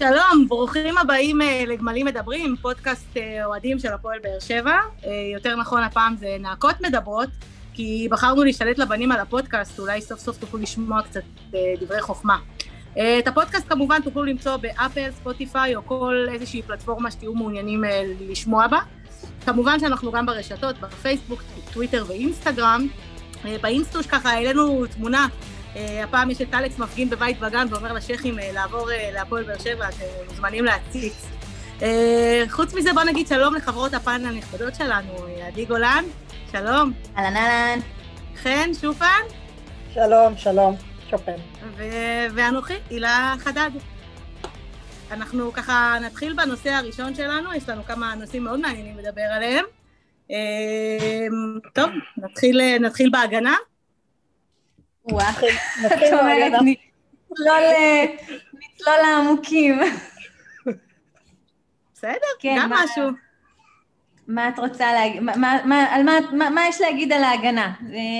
שלום, ברוכים הבאים אה, לגמלים מדברים, פודקאסט אה, אוהדים של הפועל באר שבע. אה, יותר נכון, הפעם זה נאקות מדברות, כי בחרנו להשתלט לבנים על הפודקאסט, אולי סוף סוף תוכלו לשמוע קצת דברי חוכמה. את הפודקאסט כמובן תוכלו למצוא באפל, ספוטיפיי או כל איזושהי פלטפורמה שתהיו מעוניינים לשמוע בה. כמובן שאנחנו גם ברשתות, בפייסבוק, טוויטר ואינסטגרם. באינסטוש ככה העלינו תמונה הפעם יש את אלכס מפגין בבית וגן ואומר לשייחים uh, לעבור uh, להפועל באר שבע, אתם מוזמנים להציץ. חוץ מזה בוא נגיד שלום לחברות הפאנל הנכבדות שלנו, עדי גולן, שלום. אהלן אהלן. חן, שופן. שלום, שלום, שופן. ו- ואנוכי, הילה חדד. אנחנו ככה נתחיל בנושא הראשון שלנו, יש לנו כמה נושאים מאוד מעניינים לדבר עליהם. טוב, נתחיל, נתחיל בהגנה. נתחיל מהגנה. נצלול לעמוקים. בסדר, כן, גם משהו. מה את רוצה להגיד, מה יש להגיד על ההגנה?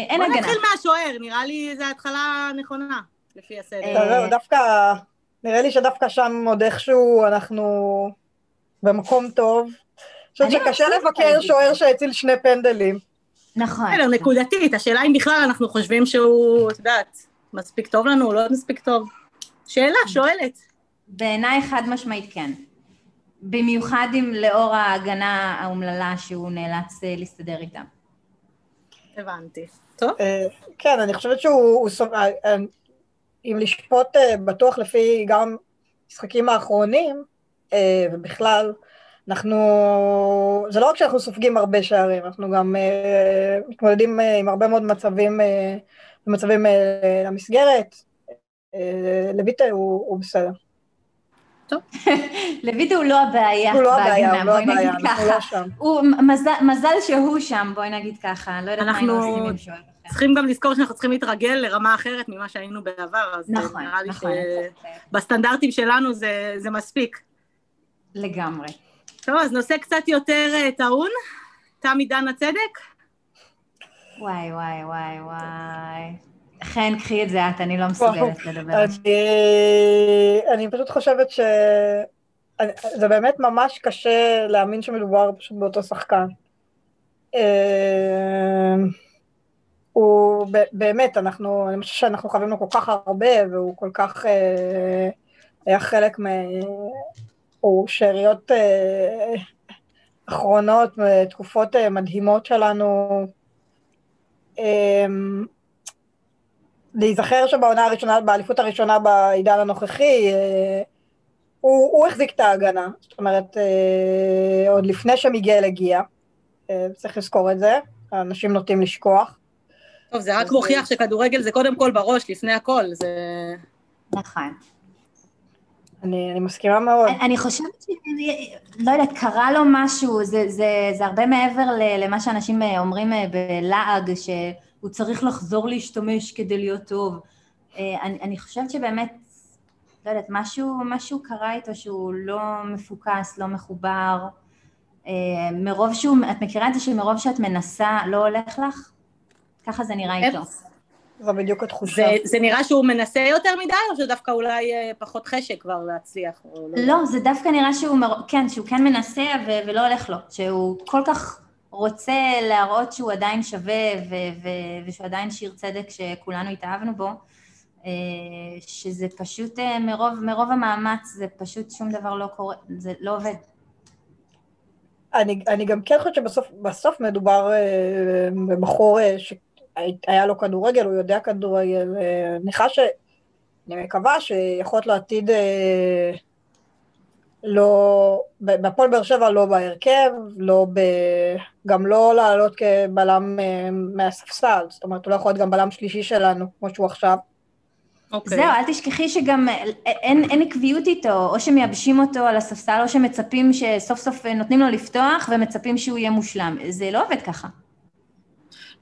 אין הגנה. בוא נתחיל מהשוער, נראה לי זו התחלה נכונה, לפי הסדר. אה, דווקא, נראה לי שדווקא שם עוד איכשהו אנחנו במקום טוב. אני חושבת שקשה לבקר שוער שהציל שני פנדלים. נכון. בסדר, נקודתית, השאלה אם בכלל אנחנו חושבים שהוא, את יודעת, מספיק טוב לנו, לא מספיק טוב. שאלה, שואלת. בעיניי חד משמעית כן. במיוחד אם לאור ההגנה האומללה שהוא נאלץ אה, להסתדר איתה. הבנתי. טוב. אה, כן, אני חושבת שהוא, אה, אם לשפוט בטוח לפי גם משחקים האחרונים, ובכלל, אנחנו, זה לא רק שאנחנו סופגים הרבה שערים, אנחנו גם uh, מתמודדים uh, עם הרבה מאוד מצבים, uh, מצבים uh, למסגרת. Uh, לויטה הוא, הוא בסדר. לויטה הוא לא הבעיה הוא לא הבעיה, הוא לא הבעיה, אנחנו לא שם. הוא, מזל, מזל שהוא שם, בואי נגיד ככה, לא יודעת מה היינו עושים עם שוער. צריכים גם לזכור שאנחנו צריכים להתרגל לרמה אחרת ממה שהיינו בעבר, אז נכון, נראה לי נכון. שבסטנדרטים שלנו זה, זה מספיק. לגמרי. טוב, אז נושא קצת יותר אה, טעון, תם עידן הצדק. וואי, וואי, וואי, וואי. חן, קחי את זה את, אני לא מסוגלת לדבר. אני פשוט חושבת ש... זה באמת ממש קשה להאמין שמדובר פשוט באותו שחקן. אה, הוא באמת, אנחנו, אני חושבת שאנחנו חייבים לו כל כך הרבה, והוא כל כך אה, היה חלק או שאריות אה, אחרונות, תקופות אה, מדהימות שלנו. אה, להיזכר שבעונה הראשונה, באליפות הראשונה בעידן הנוכחי, אה, הוא, הוא החזיק את ההגנה, זאת אומרת, אה, עוד לפני שמיגל הגיע, אה, צריך לזכור את זה, אנשים נוטים לשכוח. טוב, זה רק מוכיח שכדורגל זה קודם כל בראש, לפני הכל, זה... נכון. אני, אני מסכימה מאוד. אני, אני חושבת ש... לא יודעת, קרה לו משהו, זה, זה, זה הרבה מעבר למה שאנשים אה, אומרים אה, בלעג, שהוא צריך לחזור להשתמש כדי להיות טוב. אה, אני, אני חושבת שבאמת, לא יודעת, משהו, משהו קרה איתו שהוא לא מפוקס, לא מחובר. מרוב שהוא, את מכירה את זה שמרוב שאת מנסה לא הולך לך? ככה זה נראה איתו. זו בדיוק התחושה. זה, זה נראה שהוא מנסה יותר מדי, או שדווקא אולי אה, פחות חשק כבר להצליח? לא, לא זה דווקא נראה שהוא, כן, שהוא כן מנסה ו- ולא הולך לו, שהוא כל כך רוצה להראות שהוא עדיין שווה ו- ו- ושהוא עדיין שיר צדק שכולנו התאהבנו בו, אה, שזה פשוט אה, מרוב, מרוב המאמץ, זה פשוט שום דבר לא קורה, זה לא עובד. אני, אני גם כן חושבת שבסוף מדובר בבחור ש... היה לו כדורגל, הוא יודע כדורגל, אני חש ש... אני מקווה שיכול להיות לו עתיד אה, לא, בהפועל באר שבע לא בהרכב, לא ב, גם לא לעלות כבלם אה, מהספסל, זאת אומרת הוא לא יכול להיות גם בלם שלישי שלנו, כמו שהוא עכשיו. Okay. אוקיי. זהו, אל תשכחי שגם אין, אין עקביות איתו, או שמייבשים אותו על הספסל, או שמצפים שסוף סוף נותנים לו לפתוח ומצפים שהוא יהיה מושלם. זה לא עובד ככה.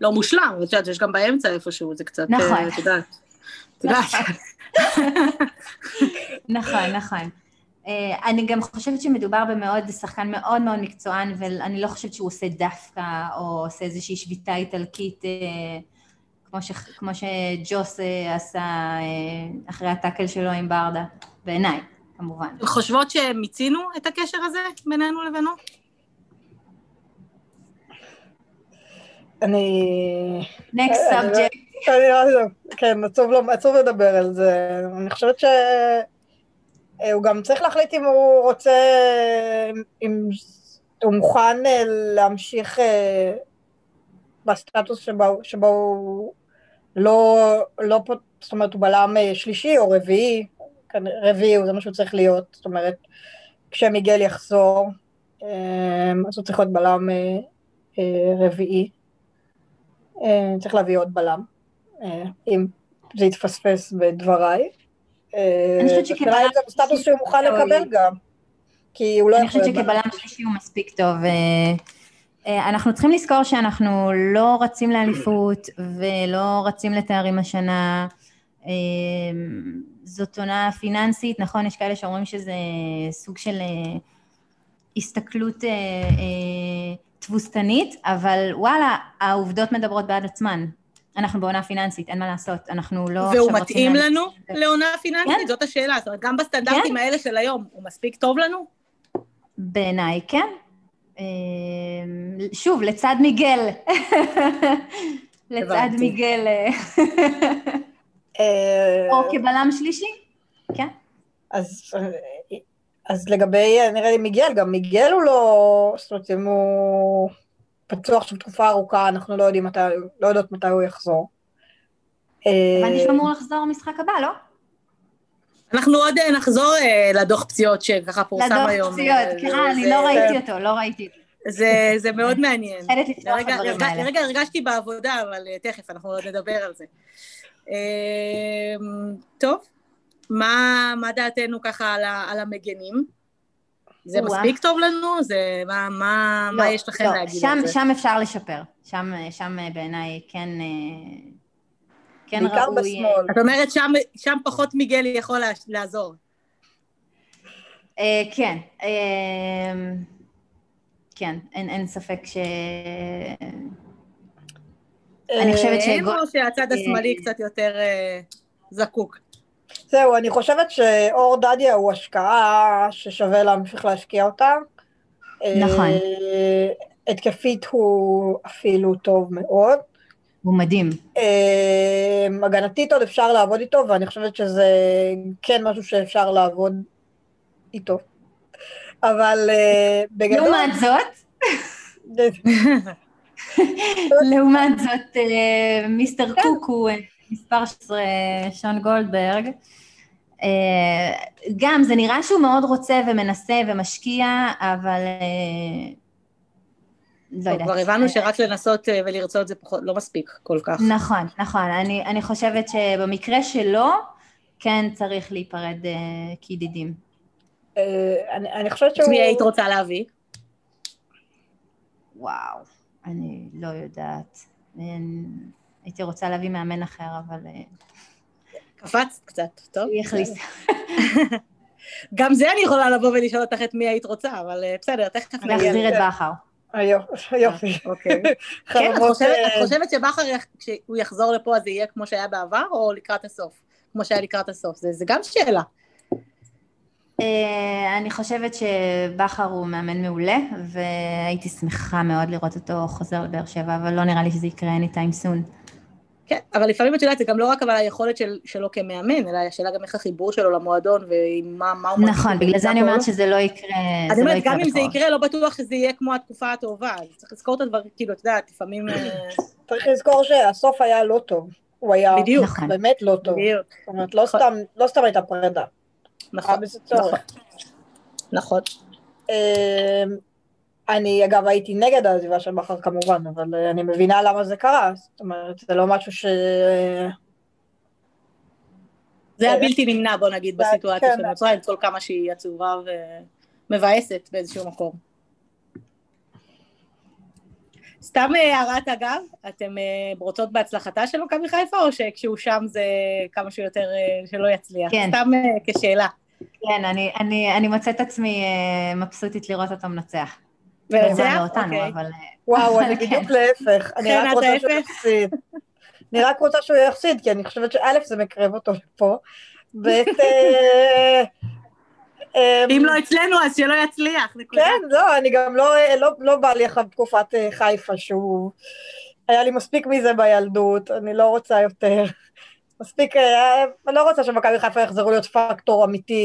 לא מושלם, את יודעת, יש גם באמצע איפשהו, זה קצת, נכון. את יודעת. את יודעת. נכון, נכון. אה, אני גם חושבת שמדובר במאוד, שחקן מאוד מאוד מקצוען, ואני לא חושבת שהוא עושה דווקא, או עושה איזושהי שביתה איטלקית, אה, כמו, ש, כמו שג'וס אה, עשה אחרי הטאקל שלו עם ברדה, בעיניי. כמובן. חושבות שמיצינו את הקשר הזה בינינו לבינו? אני... next אני- subject. אני לא- כן, עצוב לא- עצוב לדבר על זה. אני חושבת שהוא גם צריך להחליט אם הוא רוצה, אם הוא מוכן אה, להמשיך אה, בסטטוס שבו, שבו הוא לא, לא, זאת אומרת, הוא בלם אה, שלישי או רביעי, רביעי, זה מה שהוא צריך להיות, זאת אומרת, כשמיגל יחזור, אה, אז הוא צריך להיות בלם אה, אה, רביעי. אה, צריך להביא עוד בלם, אה, אם זה יתפספס בדבריי. אה, אני חושבת שכבלם זה סטטוס שהוא מוכן לקבל. גם, כי הוא לא אני. חושבת שכבלם שלישי הוא מספיק טוב. אנחנו צריכים לזכור שאנחנו לא רצים לאליפות ולא רצים לתארים השנה. זאת עונה פיננסית, נכון, יש כאלה שאומרים שזה סוג של הסתכלות אה, אה, תבוסתנית, אבל וואלה, העובדות מדברות בעד עצמן. אנחנו בעונה פיננסית, אין מה לעשות, אנחנו לא והוא מתאים לנו לעונה פיננסית? כן. זאת השאלה. זאת אומרת, גם בסטנדרטים האלה של היום, הוא מספיק טוב לנו? בעיניי כן. אה, שוב, לצד מיגל. לצד. מיגל, אה, אה, או כבלם שלישי, כן. אז, אז לגבי, נראה לי מיגל, גם מיגל הוא לא, זאת אומרת, אם הוא פצוע עכשיו תקופה ארוכה, אנחנו לא יודעים מתי, לא יודעות מתי הוא יחזור. אה, הבנתי שהוא אמור לחזור במשחק הבא, לא? אנחנו עוד אה, נחזור אה, לדוח פציעות שככה פורסם לדוח היום. פציעות, אה, כן, אני לא ראיתי אותו, לא ראיתי אותו. זה, זה מאוד מעניין. מפחדת לפתוח את הדברים האלה. לרגע הרגשתי בעבודה, אבל אה, תכף, אנחנו עוד נדבר על זה. אה, טוב, מה, מה דעתנו ככה על, ה, על המגנים? זה או-אה. מספיק טוב לנו? זה, מה, מה, לא, מה יש לכם לא, להגיד שם, על זה? שם אפשר לשפר. שם, שם אה, בעיניי כן, אה, כן בעיקר ראוי... בשמאל. את אומרת, שם, שם פחות מיגל יכול לה- לעזור. אה, כן, אה, כן, אין, אין ספק ש... אני חושבת שגול- או שהצד השמאלי אה, קצת יותר אה, זקוק? זהו, אני חושבת שאור דדיה הוא השקעה ששווה להמשיך להשקיע אותה. נכון. אה, התקפית הוא אפילו טוב מאוד. הוא מדהים. אה, הגנתית עוד אפשר לעבוד איתו, ואני חושבת שזה כן משהו שאפשר לעבוד איתו. אבל אה, בגדול... לעומת זאת, לעומת זאת, מיסטר כן. קוק הוא מספר 16, שון גולדברג. אה, גם, זה נראה שהוא מאוד רוצה ומנסה ומשקיע, אבל אה, לא יודעת. כבר הבנו שרק לנסות אה, ולרצות זה פחות, לא מספיק כל כך. נכון, נכון. אני, אני חושבת שבמקרה שלו, כן צריך להיפרד אה, כידידים. אה, אני אני חושבת את שהוא... מי היית רוצה להביא? וואו, אני לא יודעת. הייתי רוצה להביא מאמן אחר, אבל אה, קפצת קצת, טוב. הוא יכניס. גם זה אני יכולה לבוא ולשאול אותך את מי היית רוצה, אבל אה, בסדר, תכף נגיע להחזיר את לזה. בכר. היופי, יופי. אוקיי. כן, את חושבת- אה, את שבכר, כשהוא יחזור לפה אז זה יהיה כמו שהיה בעבר, או לקראת הסוף? כמו שהיה לקראת הסוף, זה זה גם שאלה. אה, אני חושבת שבכר הוא מאמן מעולה, והייתי שמחה מאוד לראות אותו חוזר לבאר שבע, אבל לא נראה לי שזה יקרה anytime soon. כן, אבל לפעמים את יודעת, זה גם לא רק אבל היכולת של- שלו כמאמן, אלא השאלה גם איך החיבור שלו למועדון, ומה מה הוא... נכון, בגלל זה אני אומרת. שזה לא יקרה, אני זה לא אומרת, גם אם זה. יקרה, לא בטוח שזה יהיה כמו התקופה הטובה, אז צריך לזכור את הדברים, כאילו, את יודעת, לפעמים... אה, צריך לזכור שהסוף היה לא טוב. הוא היה בדיוק. נכון. באמת לא טוב. בדיוק, זאת אומרת, לא סתם, לא סתם הייתה פרידה. נכון, צורך. נכון. אני אגב הייתי נגד העזיבה של בכר כמובן, אבל אה, אני מבינה למה זה קרה, זאת אומרת, זה לא משהו ש... זה היה בלתי נמנע, בוא נגיד, בסיטואציה כן. שנוצרה, עם כל כמה שהיא עצובה ומבאסת באיזשהו מקום. סתם אה, הערת אגב, אתם אה, רוצות בהצלחתה של מכבי חיפה, או שכשהוא שם זה כמה שיותר שלא יצליח? כן. סתם כשאלה. כן, אני, אני, אני מוצאת עצמי מבסוטית לראות אותו מנצח. לא אותנו, אוקיי. אבל... אה, וואו, אני כן. בדיוק להפך, אני רק רוצה שהוא? יפסיד. אני רק רוצה שהוא יפסיד, כי אני חושבת שא' זה מקרב אותו לפה, ב' אה, אמ, אם לא אצלנו, אז שלא יצליח. כן, לא, אני גם לא, לא, לא בא לי אחר תקופת אה, חיפה שהוא... היה לי מספיק מזה בילדות, אני לא רוצה יותר. מספיק, אה, אני לא רוצה שמכבי חיפה יחזרו להיות פקטור אמיתי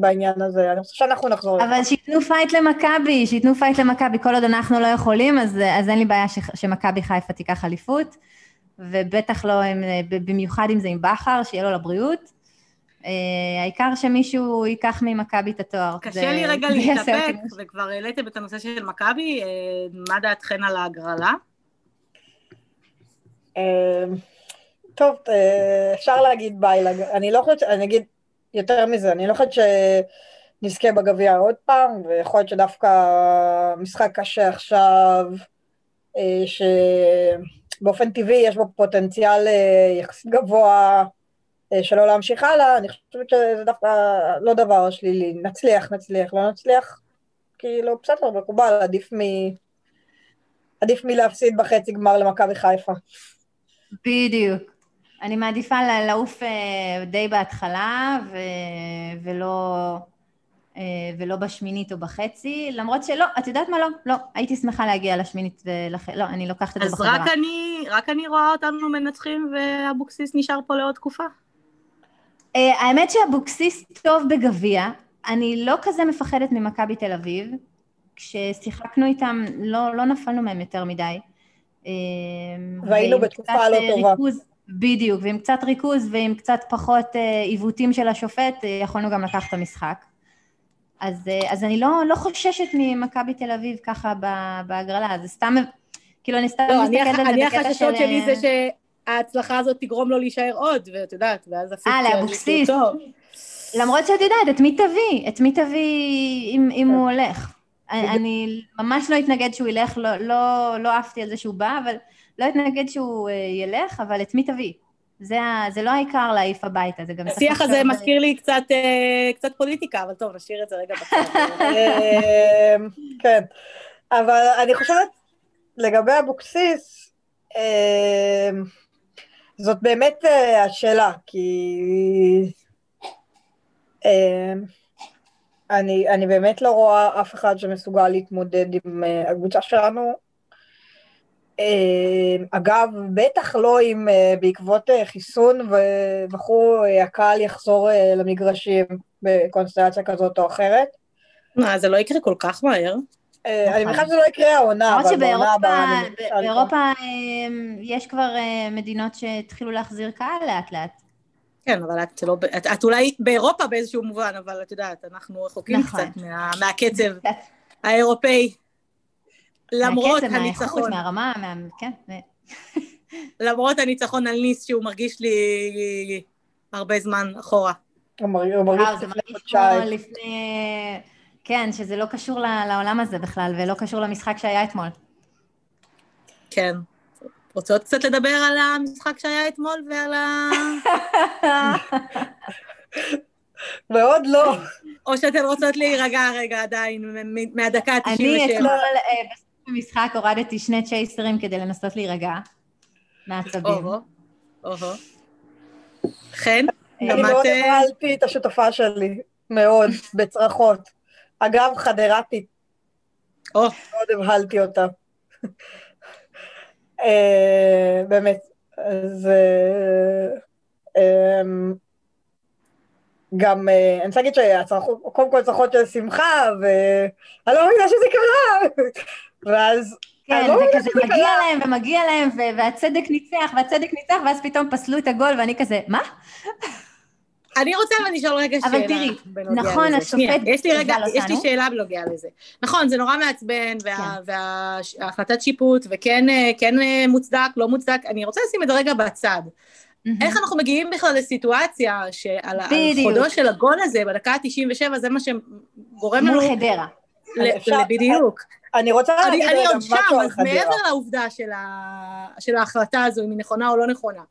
בעניין הזה, אני חושבת שאנחנו נחזור. אבל שייתנו fight למכבי, שייתנו fight למכבי, כל עוד אנחנו לא יכולים, אז, אז אין לי בעיה ש, שמכבי חיפה תיקח אליפות, ובטח לא, עם, במיוחד אם זה עם בכר, שיהיה לו לבריאות. אה, העיקר שמישהו ייקח ממכבי את התואר. קשה זה- לי רגע להתאפק, וכבר העליתם את הנושא של מכבי, אה, מה דעתכן על ההגרלה? טוב, אה, אפשר להגיד ביי, אני לא חושבת, אני אגיד יותר מזה, אני לא חושבת שנזכה בגביע עוד פעם, ויכול להיות שדווקא משחק קשה עכשיו, אה, שבאופן טבעי יש בו פוטנציאל אה, יחסית גבוה שלא להמשיך הלאה, אני חושבת שזה דווקא לא דבר שלילי, נצליח, נצליח, לא נצליח, כאילו בסדר, מקובל, עדיף מ... עדיף מלהפסיד בחצי גמר למכבי חיפה. בדיוק. אני מעדיפה לעוף אה, די בהתחלה, ו... ולא, אה, ולא בשמינית או בחצי, למרות שלא, את יודעת מה? לא, לא, הייתי שמחה להגיע לשמינית ולח... לא, אני לוקחת את זה אז בחזרה. רק אני, רק אני רואה אותנו מנצחים ואבוקסיס נשאר פה לעוד תקופה. אה, האמת שאבוקסיס טוב בגביע, אני לא כזה מפחדת ממכבי תל אביב. כששיחקנו איתם, לא, לא נפלנו מהם יותר מדי. והיינו בתקופה לא טובה. ריכוז, בדיוק, ועם קצת ריכוז ועם קצת פחות אה, עיוותים של השופט, אה, יכולנו גם לקחת את המשחק. אז, אה, אז אני לא, לא חוששת ממכבי תל אביב ככה בהגרלה, זה סתם, כאילו אני סתם לא, מסתכלת על זה אני בקטע של... החששות שלי זה שההצלחה הזאת תגרום לו להישאר עוד, ואת יודעת, ואז הפיקציה... אה, לאבוקסיס. למרות שאת יודעת, את מי תביא? את מי תביא אם, אם הוא הולך? אני ממש לא אתנגד שהוא ילך, לא, לא, לא עפתי על זה שהוא בא, אבל לא אתנגד שהוא אה, ילך, אבל את מי תביא? זה, זה לא העיקר להעיף הביתה, זה גם השיח הזה מזכיר לי קצת, אה, קצת פוליטיקה, אבל טוב, נשאיר את זה רגע בצד. אמ, כן, אבל אני חושבת, לגבי אבוקסיס, זאת באמת אה, השאלה, כי אני, אני באמת לא רואה אף אחד שמסוגל להתמודד עם אה, הקבוצה שלנו. אמ, אגב, בטח לא אם אה, בעקבות אה, חיסון וכו' אה, הקהל יחזור אה, למגרשים בקונסטלציה כזאת או אחרת. מה, זה לא יקרה כל כך מהר? אה. אני מניחה שזה לא יקרה העונה, אבל בעונה הבאה לקרוא. באירופה, אה, יש כבר אה, מדינות שהתחילו להחזיר קהל לאט לאט. כן, אבל את לא... את, את אולי באירופה באיזשהו מובן, אבל את יודעת, אנחנו רחוקים נכון. קצת מה, מהקצב האירופאי. למרות מהקצב, מהאיכות, הניצחון, מהרמה, מה... כן. למרות הניצחון על ניס, שהוא מרגיש לי הרבה זמן אחורה. הוא מרגיש כמו. לפני... כן, שזה לא קשור לעולם הזה בכלל, ולא קשור למשחק שהיה אתמול. כן. רוצות קצת לדבר על המשחק שהיה אתמול ועל ה... מאוד לא. או שאתן רוצות להירגע רגע עדיין מהדקה ה-97. אני אתמול אה, המשחק הורדתי שני צ'ייסרים כדי לנסות להירגע מעצבים. אוהו, אוהו. חן, אה, גם אני מאוד. אה, הבהלתי את השותפה שלי, מאוד, בצרחות. אגב, חדרתית, או, מאוד הבהלתי אותה. אה, באמת. אז... אה, אמ, גם, אה, אני רוצה להגיד שהצרחות, קודם כל צרחות של שמחה, ואני לא מבינה שזה קרה. ואז כן, אני לא וכזה מגיע. להם ומגיע להם, והצדק ניצח, והצדק ניצח, ואז פתאום פסלו את הגול, ואני כזה, מה? אני רוצה אבל לשאול רגע שאלה. אבל תראי, נכון. השופט יש לי רגע, יש לי אותנו. שאלה בנוגע לזה. נכון, זה נורא מעצבן, וה- כן. וההחלטת שיפוט, וכן אה, כן, אה, מוצדק, לא מוצדק, אני רוצה לשים את זה רגע בצד. איך אנחנו מגיעים בכלל לסיטואציה שעל. חודו של הגול הזה, בדקה ה-97, זה מה שגורם לנו... מול חדרה. ל- אפשר- בדיוק. אני רוצה אני להגיד אני רגע עוד שם, משהו על אז חדרה. מעבר לעובדה של ה- של ההחלטה הזו, אם היא נכונה או לא נכונה,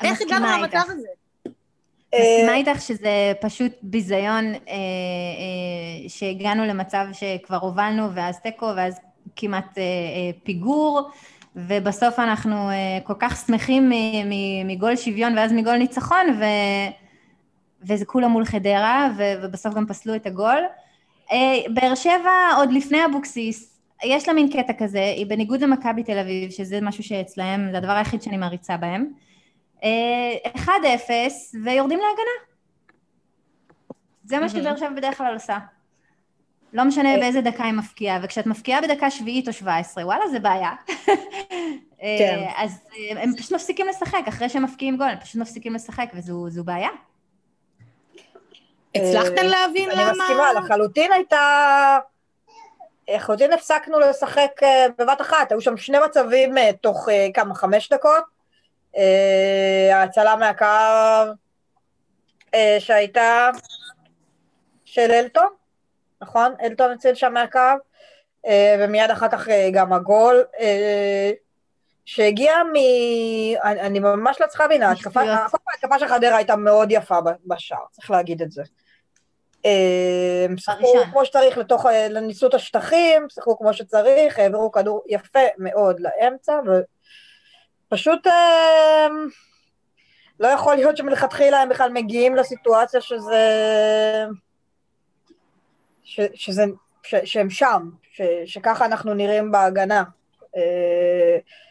אני איך הגענו למצב. הזה? מסכימה אה, איתך שזה פשוט ביזיון אה, אה, שהגענו למצב שכבר הובלנו ואז תיקו ואז כמעט אה, אה, פיגור ובסוף אנחנו אה, כל כך שמחים מ- מ- מגול שוויון ואז מגול ניצחון ו... וזה כולה מול חדרה, ובסוף גם פסלו את הגול. באר שבע, עוד לפני אבוקסיס, יש לה מין קטע כזה, היא בניגוד למכבי תל אביב, שזה משהו שאצלהם, זה הדבר היחיד שאני מעריצה בהם. 1-0, ויורדים להגנה. זה מה שבאר שבע בדרך כלל עושה. לא משנה באיזה דקה היא מפקיעה, וכשאת מפקיעה בדקה שביעית או שבע עשרה, וואלה, זה בעיה. כן. אז הם פשוט מפסיקים לשחק, אחרי שהם מפקיעים גול, הם פשוט מפסיקים לשחק, וזו בעיה. הצלחתן להבין למה? אני מסכימה, לחלוטין הייתה... לחלוטין הפסקנו לשחק בבת אחת, היו שם שני מצבים תוך כמה, חמש דקות. ההצלה מהקו שהייתה של אלטון, נכון? אלטון הציל שם מהקו, ומיד אחר כך גם הגול, שהגיע מ... אני, אני ממש לא צריכה להבין, ההתקפה של חדרה הייתה מאוד יפה בשער, צריך להגיד את זה. הם שיחקו כמו שצריך לתוך, ניסו את השטחים, שיחקו כמו שצריך, העבירו כדור יפה מאוד לאמצע, ופשוט לא יכול להיות שמלכתחילה הם בכלל מגיעים לסיטואציה שזה... ש, שזה, ש, שהם שם, ש, שככה אנחנו נראים בהגנה.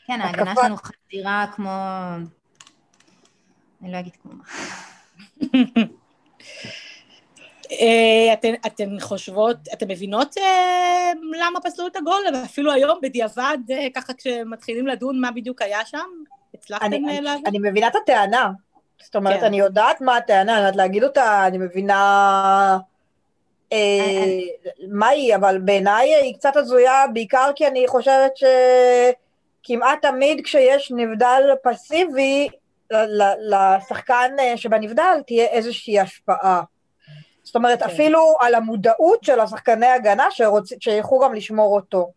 כן, ההגנה שלנו חדירה כמו... אני לא אגיד כמו מה. אתן, אתן חושבות, אתן מבינות אה, למה פסלו את הגול? ואפילו היום בדיעבד, אה, ככה כשמתחילים לדון מה בדיוק היה שם? הצלחתם להבין? אני מבינה את הטענה. זאת אומרת, כן. אני יודעת מה הטענה, אני יודעת להגיד אותה, אני מבינה אה, מה היא, אבל בעיניי היא קצת הזויה, בעיקר כי אני חושבת שכמעט תמיד כשיש נבדל פסיבי, לשחקן שבנבדל תהיה איזושהי השפעה. אומרת, כן. אפילו על המודעות של השחקני הגנה שילכו גם לשמור אותו.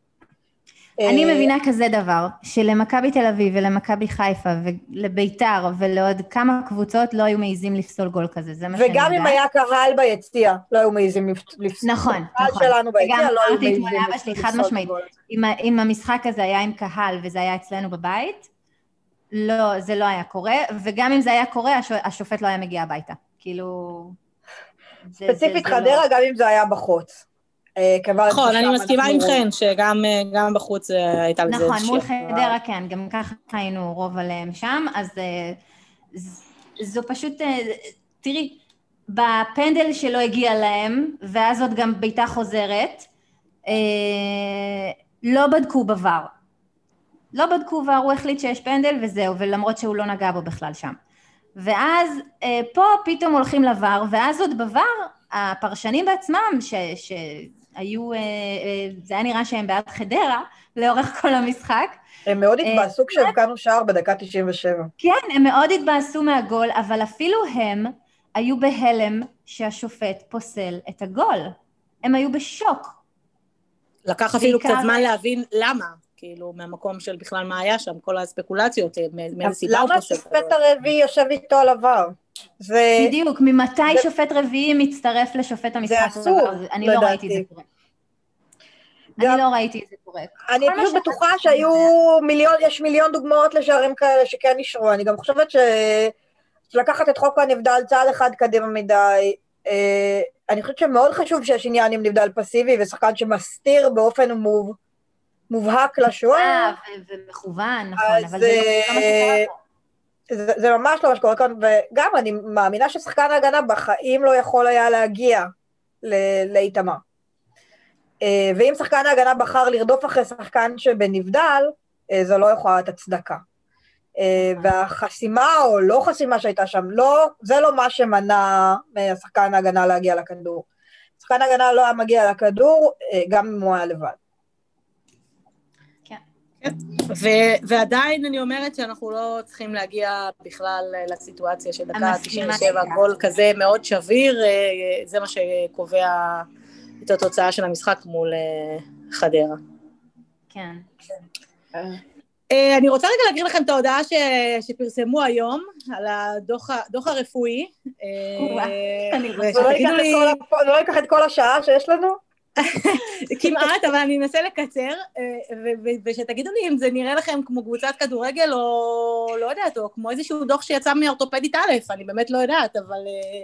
אני אה, מבינה כזה דבר, שלמכבי תל אביב ולמכבי חיפה ולביתר ולעוד כמה קבוצות לא היו מעיזים לפסול גול כזה, זה מה שאני יודעת. וגם אם היה קהל ביציע, לא היו מעיזים לפסול. נכון, נכון. קהל שלנו ביציע לא היו מעיזים לפסול גול. אם המשחק הזה היה עם קהל וזה היה אצלנו בבית, לא, זה לא היה קורה, וגם אם זה היה קורה, השופט לא היה מגיע הביתה. כאילו... ספציפית חדרה, לא- גם אם זה היה בחוץ. אה, נכון, אני מסכימה עם חן, שגם אה, בחוץ אה, הייתה לזה נכון, מול חדרה כן, גם ככה היינו רוב עליהם שם, אז זו פשוט, תראי, בפנדל שלא הגיע להם, ואז עוד גם בעיטה חוזרת, לא בדקו בVAR. לא בדקו VAR, הוא החליט שיש פנדל וזהו, ולמרות שהוא לא נגע בו בכלל שם. ואז פה פתאום הולכים לVAR, ואז עוד בVAR הפרשנים בעצמם, ש, שהיו, אה, אה, זה היה נראה שהם בעד חדרה לאורך כל המשחק. הם מאוד אה, התבאסו כשהבקענו שער בדקה 97. כן, הם מאוד התבאסו מהגול, אבל אפילו הם היו בהלם שהשופט פוסל את הגול. הם היו בשוק. לקח אפילו קצת זמן להבין למה. כאילו, מהמקום של בכלל מה היה שם, כל הספקולציות, מאיזה סיבה הוא פוסל. למה השופט הרביעי יושב איתו על עבר? זה... בדיוק, ממתי זה... שופט רביעי מצטרף לשופט המשחק? זה אסור, אני לא ראיתי את זה קורה. גם... אני לא ראיתי את זה קורה. אני פשוט בטוחה שהיו מיליון, יש מיליון דוגמאות לשערים כאלה שכן אישרו, אני גם חושבת ש... לקחת את חוק הנבדל צעד אחד קדימה מדי, אה, אני חושבת שמאוד חשוב שיש עניין עם נבדל פסיבי ושחקן שמסתיר באופן מוב, מובהק לשוער. אה, ומכוון, נכון, אבל זה לא מה שקורה פה. זה, זה ממש לא מה שקורה כאן, וגם אני מאמינה ששחקן ההגנה בחיים לא יכול היה להגיע לאיתמר. אה, ואם שחקן ההגנה בחר לרדוף אחרי שחקן שבנבדל, אה, זו לא יכולה להיות הצדקה. אה, והחסימה או לא חסימה שהייתה שם, לא, זה לא מה שמנע משחקן ההגנה להגיע לכדור. שחקן ההגנה לא היה מגיע לכדור, גם אם הוא היה לבד. ו- ועדיין אני אומרת שאנחנו לא צריכים להגיע בכלל לסיטואציה של דקה 97, גול כזה מאוד שביר, אה, זה מה שקובע את התוצאה של המשחק מול אה, חדרה. כן. אה, אני רוצה רגע להקריא לכם את ההודעה ש... שפרסמו היום על הדוח הרפואי. אני רוצה... לא ייקח את כל השעה שיש לנו? כמעט, אבל אני אנסה לקצר, אה, ושתגידו לי אם זה נראה לכם כמו קבוצת כדורגל, או לא יודעת, או כמו איזשהו דוח שיצא מאורתופדית א', אני באמת לא יודעת, אבל... אה,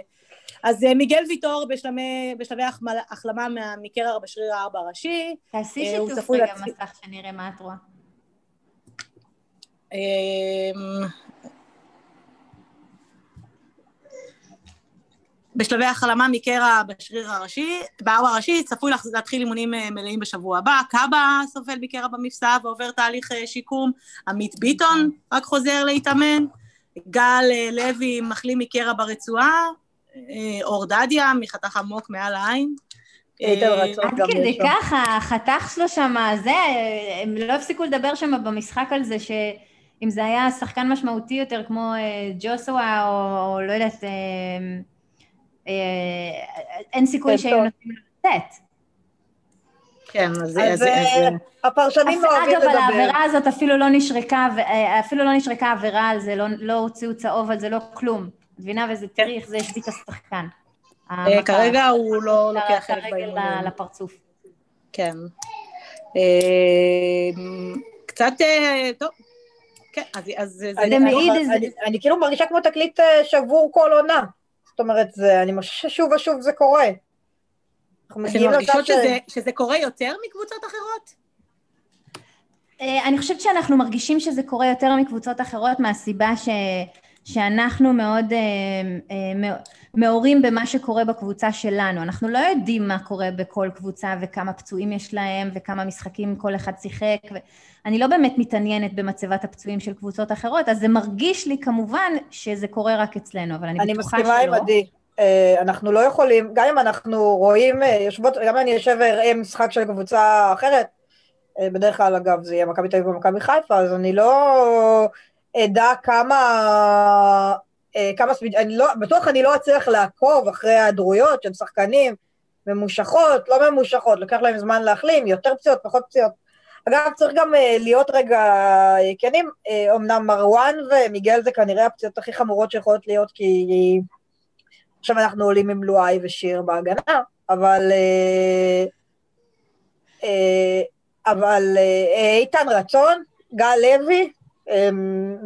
אז אה, מיגל ויטור בשלמי, בשלבי החלמה מה- מקרע בשריר הארבע הראשי. תעשי שיתוף רגע מסך שנראה מה את רואה. בשלבי החלמה מקרע בשריר הראשי, בארבע הראשי, צפוי להתחיל אימונים אה, מלאים בשבוע הבא. קאבה סובל מקרע במפסע ועובר תהליך אה, שיקום. עמית ביטון רק חוזר להתאמן. גל אה, לוי מחלים מקרע ברצועה. אור דדיה מחתך עמוק מעל העין. עד כדי. כך, החתך שלו שם, זה, הם לא הפסיקו לדבר שם במשחק על זה, שאם זה היה שחקן משמעותי יותר כמו ג'וסווה, או, לא יודעת, אין סיכוי כן, שהיו. נותנים לו לצאת. כן, אז... אז אז- אה, אז- הפרשנים אף- אוהבים אגב, על לדבר. העבירה הזאת אפילו לא נשרקה, אה, אפילו לא נשרקה עבירה על זה, לא, לא הוציאו צהוב על זה, לא כלום. את מבינה? וזה תראי איך זה השבית השחקן. אה. כרגע הוא לא לוקח חלק הרגל באימונים. ל- לפרצוף. כן. אה, קצת, אה, טוב. כן, אז, זה... אני- כאילו מרגישה כמו תקליט אה, שבור כל עונה. זאת אומרת, זה- אני מרגישה ששוב ושוב זה קורה. אנחנו אתן מרגישות. שזה, שזה קורה יותר מקבוצות אחרות? אה, אני חושבת שאנחנו מרגישים שזה קורה יותר מקבוצות אחרות מהסיבה ש... שאנחנו מאוד אה, אה, מעורים במה שקורה בקבוצה שלנו. אנחנו לא יודעים מה קורה בכל קבוצה וכמה פצועים יש להם וכמה משחקים כל אחד שיחק. ו... אני לא באמת מתעניינת במצבת הפצועים של קבוצות אחרות, אז זה מרגיש לי כמובן שזה קורה רק אצלנו, אבל אני, אני בטוחה מסכימה עם שלא. עדי. אה, אנחנו לא יכולים, גם אם אנחנו רואים, אה, יושבות, גם אם אני יושב ואראה משחק של קבוצה אחרת, אה, בדרך כלל אגב זה יהיה מכבי תל אביב ומכבי חיפה, אז אני לא אדע כמה, כמה, אני לא, בטוח אני לא אצליח לעקוב אחרי ההיעדרויות של שחקנים ממושכות, לא ממושכות, לוקח להם זמן להחלים, יותר פציעות, פחות פציעות. אגב, צריך גם אה, להיות רגע אה, כנים, אה, אמנם מרואן ומיגל זה כנראה הפציעות הכי חמורות שיכולות להיות, כי עכשיו אנחנו עולים עם לואי ושיר בהגנה, אבל... אבל איתן רצון, גל לוי,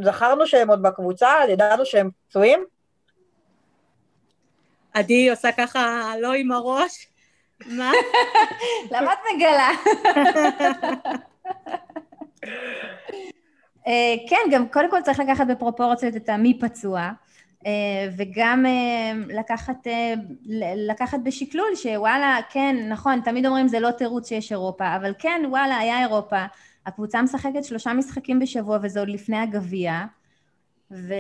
זכרנו שהם עוד בקבוצה, ידענו שהם פצועים. עדי עושה ככה לא עם הראש. מה? למה את מגלה? אה, כן, גם קודם כל צריך לקחת בפרופורציות את המי פצוע, אה, וגם אה, לקחת, לקחת בשקלול שוואלה, כן, נכון, תמיד אומרים זה לא תירוץ שיש אירופה, אבל כן, וואלה, היה אירופה, הקבוצה משחקת שלושה משחקים בשבוע וזה עוד לפני הגביע, ו...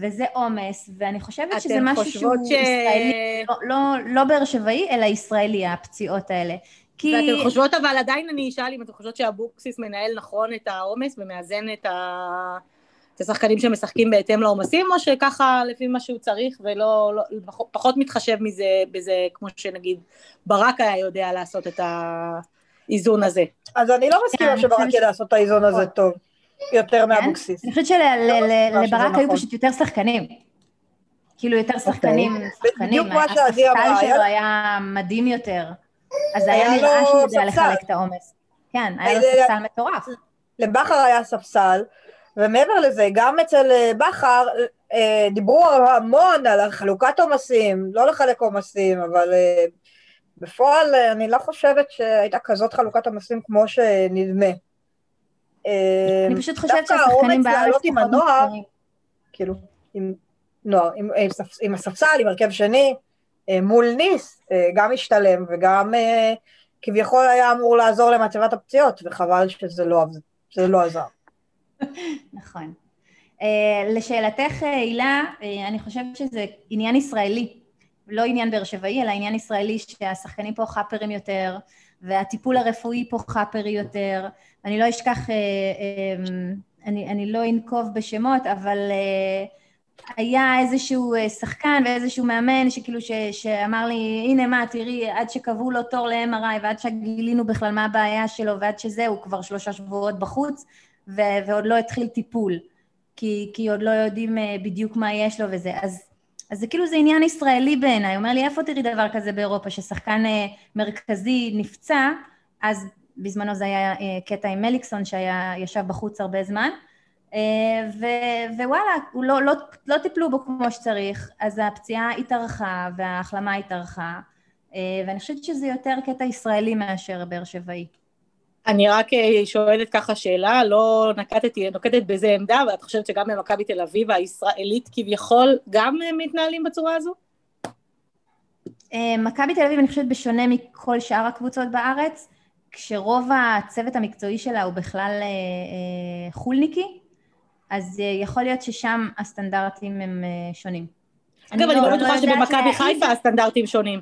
וזה עומס, ואני חושבת שזה משהו שהוא ש... ישראלי, לא, לא, לא באר שבעי, אלא ישראלי, הפציעות האלה. כי... ואתן חושבות, אבל עדיין אני אשאל אם אתן חושבות שאבוקסיס מנהל נכון את העומס ומאזן את, ה... את השחקנים שמשחקים בהתאם לעומסים, או שככה לפי מה שהוא צריך ולא, לא, פחות- פחות מתחשב מזה, בזה, כמו שנגיד ברק היה יודע לעשות את האיזון הזה. אז אני לא כן, מסכימה אני שברק ידע לעשות את האיזון הזה טוב, יותר כן? מאבוקסיס. אני חושבת שלברק שזה היו נכון. פשוט יותר שחקנים. כאילו יותר שחקנים, שחקנים. בדיוק מה שעדי הספסל אמרה, היה- שלו היה מדהים יותר. אז היה נראה לו שהוא יודע. לחלק את העומס. כן, היה לו היה- ספסל מטורף. לבכר היה ספסל, ומעבר לזה, גם אצל אה, בכר אה, דיברו המון על חלוקת עומסים, לא לחלק עומסים, אבל אה, בפועל אה, אני לא חושבת שהייתה כזאת חלוקת עומסים כמו שנדמה. אה, אני פשוט חושבת שהשחקנים בארץ פחות מקצועיים. כאילו, עם נוער, עם, עם, עם הספסל, עם הרכב שני, אה, מול ניס, אה, גם השתלם וגם אה, כביכול היה אמור לעזור למצבת הפציעות, וחבל שזה לא, שזה לא עזר. נכון. אה, לשאלתך, אה, הילה, אה, אני חושבת שזה עניין ישראלי, לא עניין באר שבעי, אלא עניין ישראלי שהשחקנים פה חאפרים יותר, והטיפול הרפואי פה חאפרי יותר. אני לא אשכח, אה, אה, אני, אני לא אנקוב בשמות, אבל אה, היה איזשהו אה, שחקן ואיזשהו מאמן שכאילו ש, שאמר לי, הנה מה, תראי, עד שקבעו לו תור ל-MRI ועד שגילינו בכלל מה הבעיה שלו ועד שזה, הוא כבר שלושה שבועות בחוץ, ו- ועוד לא התחיל טיפול, כי, כי עוד לא יודעים אה, בדיוק מה יש לו וזה. אז, אז זה כאילו זה עניין ישראלי בעיניי. הוא אומר לי, איפה תראי דבר כזה באירופה, ששחקן אה, מרכזי נפצע, אז בזמנו זה היה קטע עם מליקסון שהיה, ישב בחוץ הרבה זמן, ו- ווואלה, לא, לא, לא טיפלו בו כמו שצריך, אז הפציעה התארכה וההחלמה התארכה, אה, ואני חושבת שזה יותר קטע ישראלי מאשר באר שבעי. אני רק שואלת ככה שאלה, לא נקטתי, נוקטת בזה עמדה, ואת חושבת שגם במכבי תל אביב הישראלית כביכול גם מתנהלים בצורה הזו? מכבי תל אביב, אני חושבת, בשונה מכל שאר הקבוצות בארץ, כשרוב הצוות המקצועי שלה הוא בכלל חולניקי, אז אה, יכול להיות ששם הסטנדרטים הם אה, שונים. אגב, אני לא, לא בטוחה שבמכבי חיפה הסטנדרטים שונים.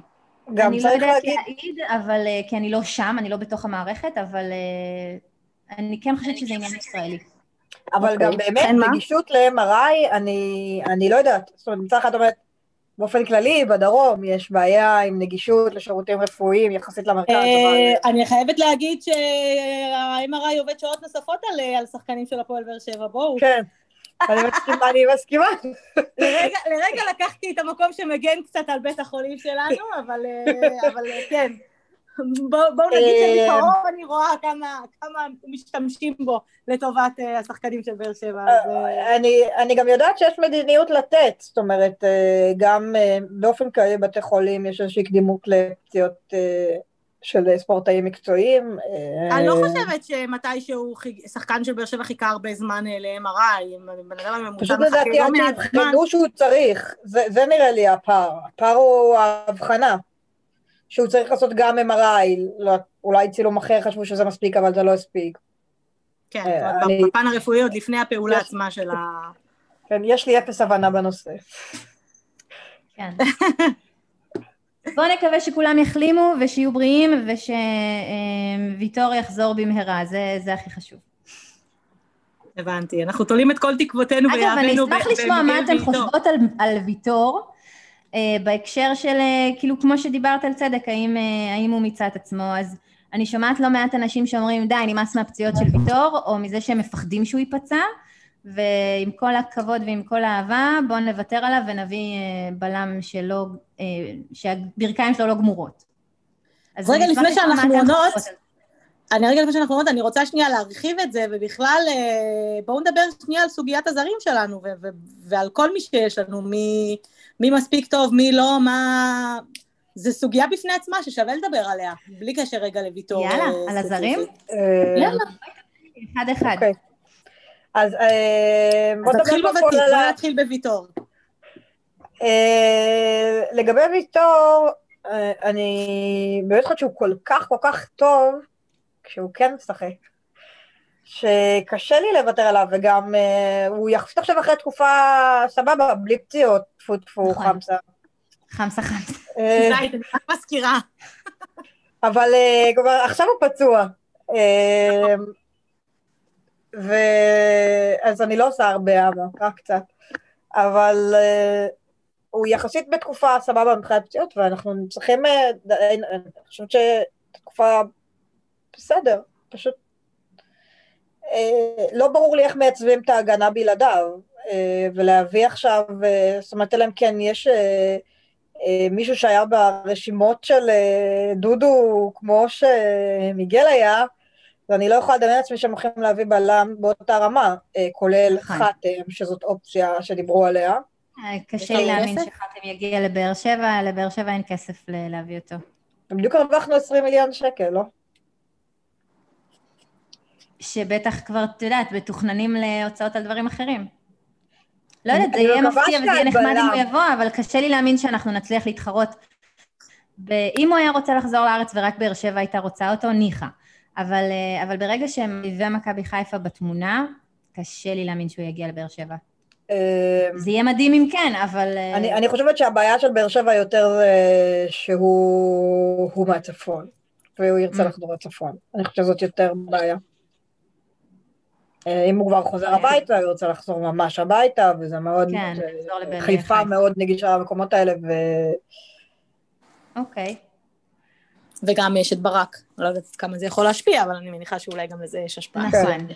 גם אני לא יודעת להגיד, אבל, אה, כי אני לא שם, אני לא בתוך המערכת, אבל אני כן חושבת שזה עניין ישראלי. אבל גם אוקיי. באמת, נגישות ל-MRI, אני לא יודעת. זאת אומרת, מצד אחד אומרת, באופן כללי, בדרום יש בעיה עם נגישות לשירותים רפואיים יחסית למרכז. אה, אני חייבת להגיד שה-MRI עובד שעות נוספות על שחקנים של הפועל באר שבע, בואו. כן. אני מסכימה, אני מסכימה. לרגע לקחתי את המקום שמגן קצת על בית החולים שלנו, אבל אה, כן. בואו נגיד שמקרוב אה, אני רואה כמה, כמה משתמשים בו לטובת אה, השחקנים של באר שבע. אה, אני, אני גם יודעת שיש מדיניות לתת, זאת אומרת, גם באופן כללי בתי חולים יש איזושהי קדימות לפציעות של ספורטאים מקצועיים. אני לא חושבת שמתישהו שחקן של באר שבע חיכה הרבה זמן ל-MRI, בן אדם הממוצע פשוט לדעתי לא עד שיבחנו שהוא צריך, זה, זה נראה לי הפער, הפער הוא ההבחנה. שהוא צריך לעשות גם MRI, לא, אולי צילום אחר חשבו שזה מספיק, אבל זה לא הספיק. כן, אה, אני... בפן הרפואי עוד לפני הפעולה יש... עצמה של ה... כן, יש לי אפס הבנה בנושא. כן. בואו נקווה שכולם יחלימו ושיהיו בריאים ושוויטור יחזור במהרה, זה, זה הכי חשוב. הבנתי, אנחנו תולים את כל תקוותינו ביהבנו. אגב, אני אשמח לשמוע מה אתן חושבות על, על ויטור. Uh, בהקשר של, uh, כאילו כמו שדיברת על צדק, האם, uh, האם הוא מיצה את עצמו, אז אני שומעת לא מעט אנשים שאומרים די, נמאס מהפציעות של ויטור, או מזה שהם מפחדים שהוא ייפצע, ועם כל הכבוד ועם כל האהבה, בואו נוותר עליו ונביא בלם שלא, שהברכיים שלו לא גמורות. אז רגע לפני שאנחנו עונות, אני רגע לפני שאנחנו עונות, אני רוצה שנייה להרחיב את זה, ובכלל בואו נדבר שנייה על סוגיית הזרים שלנו, ועל כל מי שיש לנו, מ... מי מספיק טוב, מי לא, מה... זה סוגיה בפני עצמה ששווה לדבר עליה, בלי קשר רגע לוויתור. יאללה, אה, על הזרים? אה, יאללה, אחד אחד. אוקיי. אז אה, בוא נדבר בוותיק, בוא נתחיל בוויתור. לגבי ויתור, אני באמת חושבת שהוא כל כך כל כך טוב, כשהוא כן משחק. שקשה לי לוותר עליו, וגם uh, הוא יחסית עכשיו אחרי תקופה סבבה, בלי פציעות, טפו טפו, נכון. חמסה. חמסה חמסה. אה, די, אני רק מזכירה. אבל uh, כבר עכשיו הוא פצוע. ואז אני לא עושה הרבה אבא, רק קצת. אבל uh, הוא יחסית בתקופה סבבה מבחינת פציעות, ואנחנו צריכים, אני חושבת שתקופה בסדר, פשוט אה, לא ברור לי איך מייצבים את ההגנה בלעדיו, אה, ולהביא עכשיו, אה, זאת אומרת, אלא אם כן יש מישהו שהיה ברשימות של דודו כמו שמיגל היה, ואני לא יכולה לדמיין לעצמי שהם הולכים להביא בלם באותה רמה, כולל נכון. חתם, שזאת אופציה שדיברו עליה. קשה לי להאמין שחתם יגיע לבאר שבע, לבאר שבע אין כסף להביא אותו. בדיוק הרווחנו 20 מיליון שקל, לא? שבטח כבר, את יודעת, מתוכננים להוצאות על דברים אחרים. לא יודעת, זה יהיה מפתיע וזה יהיה נחמד אם הוא יבוא, אבל קשה לי להאמין שאנחנו נצליח להתחרות. אם הוא היה רוצה לחזור לארץ ורק באר שבע הייתה רוצה אותו, ניחא. אבל, אה, אבל ברגע שהם ומכבי חיפה בתמונה, קשה לי להאמין שהוא יגיע לבאר שבע. אמ, זה יהיה מדהים אם כן, אבל... אה, אני, אני חושבת שהבעיה של באר שבע יותר זה שהוא מהצפון, והוא ירצה mm. לחזור לצפון. אני חושבת שזאת יותר בעיה. אה, אם הוא כבר חוזר הביתה, הוא רוצה לחזור ממש הביתה, וזה מאוד, כן, אה, חיפה מאוד נגישה למקומות האלה, ו... אוקיי. וגם יש את ברק, לא יודעת כמה זה יכול להשפיע, אבל אני מניחה שאולי גם לזה יש השפעה. נכון. כן.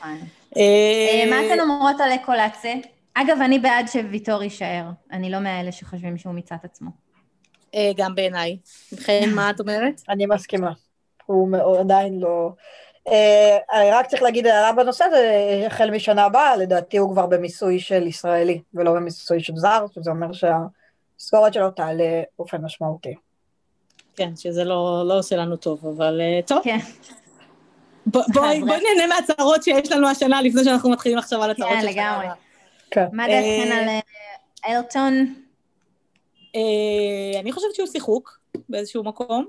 נכון. אה, מה אתן אומרות על אקולציה? אגב, אני בעד שוויטור יישאר, אני לא מאלה שחושבים שהוא מיצה את עצמו. גם בעיניי. ובכן, מה את אומרת? אני מסכימה. הוא עדיין לא... אה, רק צריך להגיד הערה בנושא הזה, החל משנה הבאה, לדעתי הוא כבר במיסוי של ישראלי, ולא במיסוי של זר, שזה אומר שהמשכורת שלו תעלה באופן משמעותי. כן, שזה לא, לא עושה לנו טוב, אבל אה, טוב. כן. בואי בוא, בוא נהנה מהצהרות שיש לנו השנה לפני שאנחנו מתחילים עכשיו על הצהרות כן, של שנה לגמרי. כן. מה דעתכן על אה, אלטון? אה, אני חושבת שהוא שיחוק באיזשהו מקום.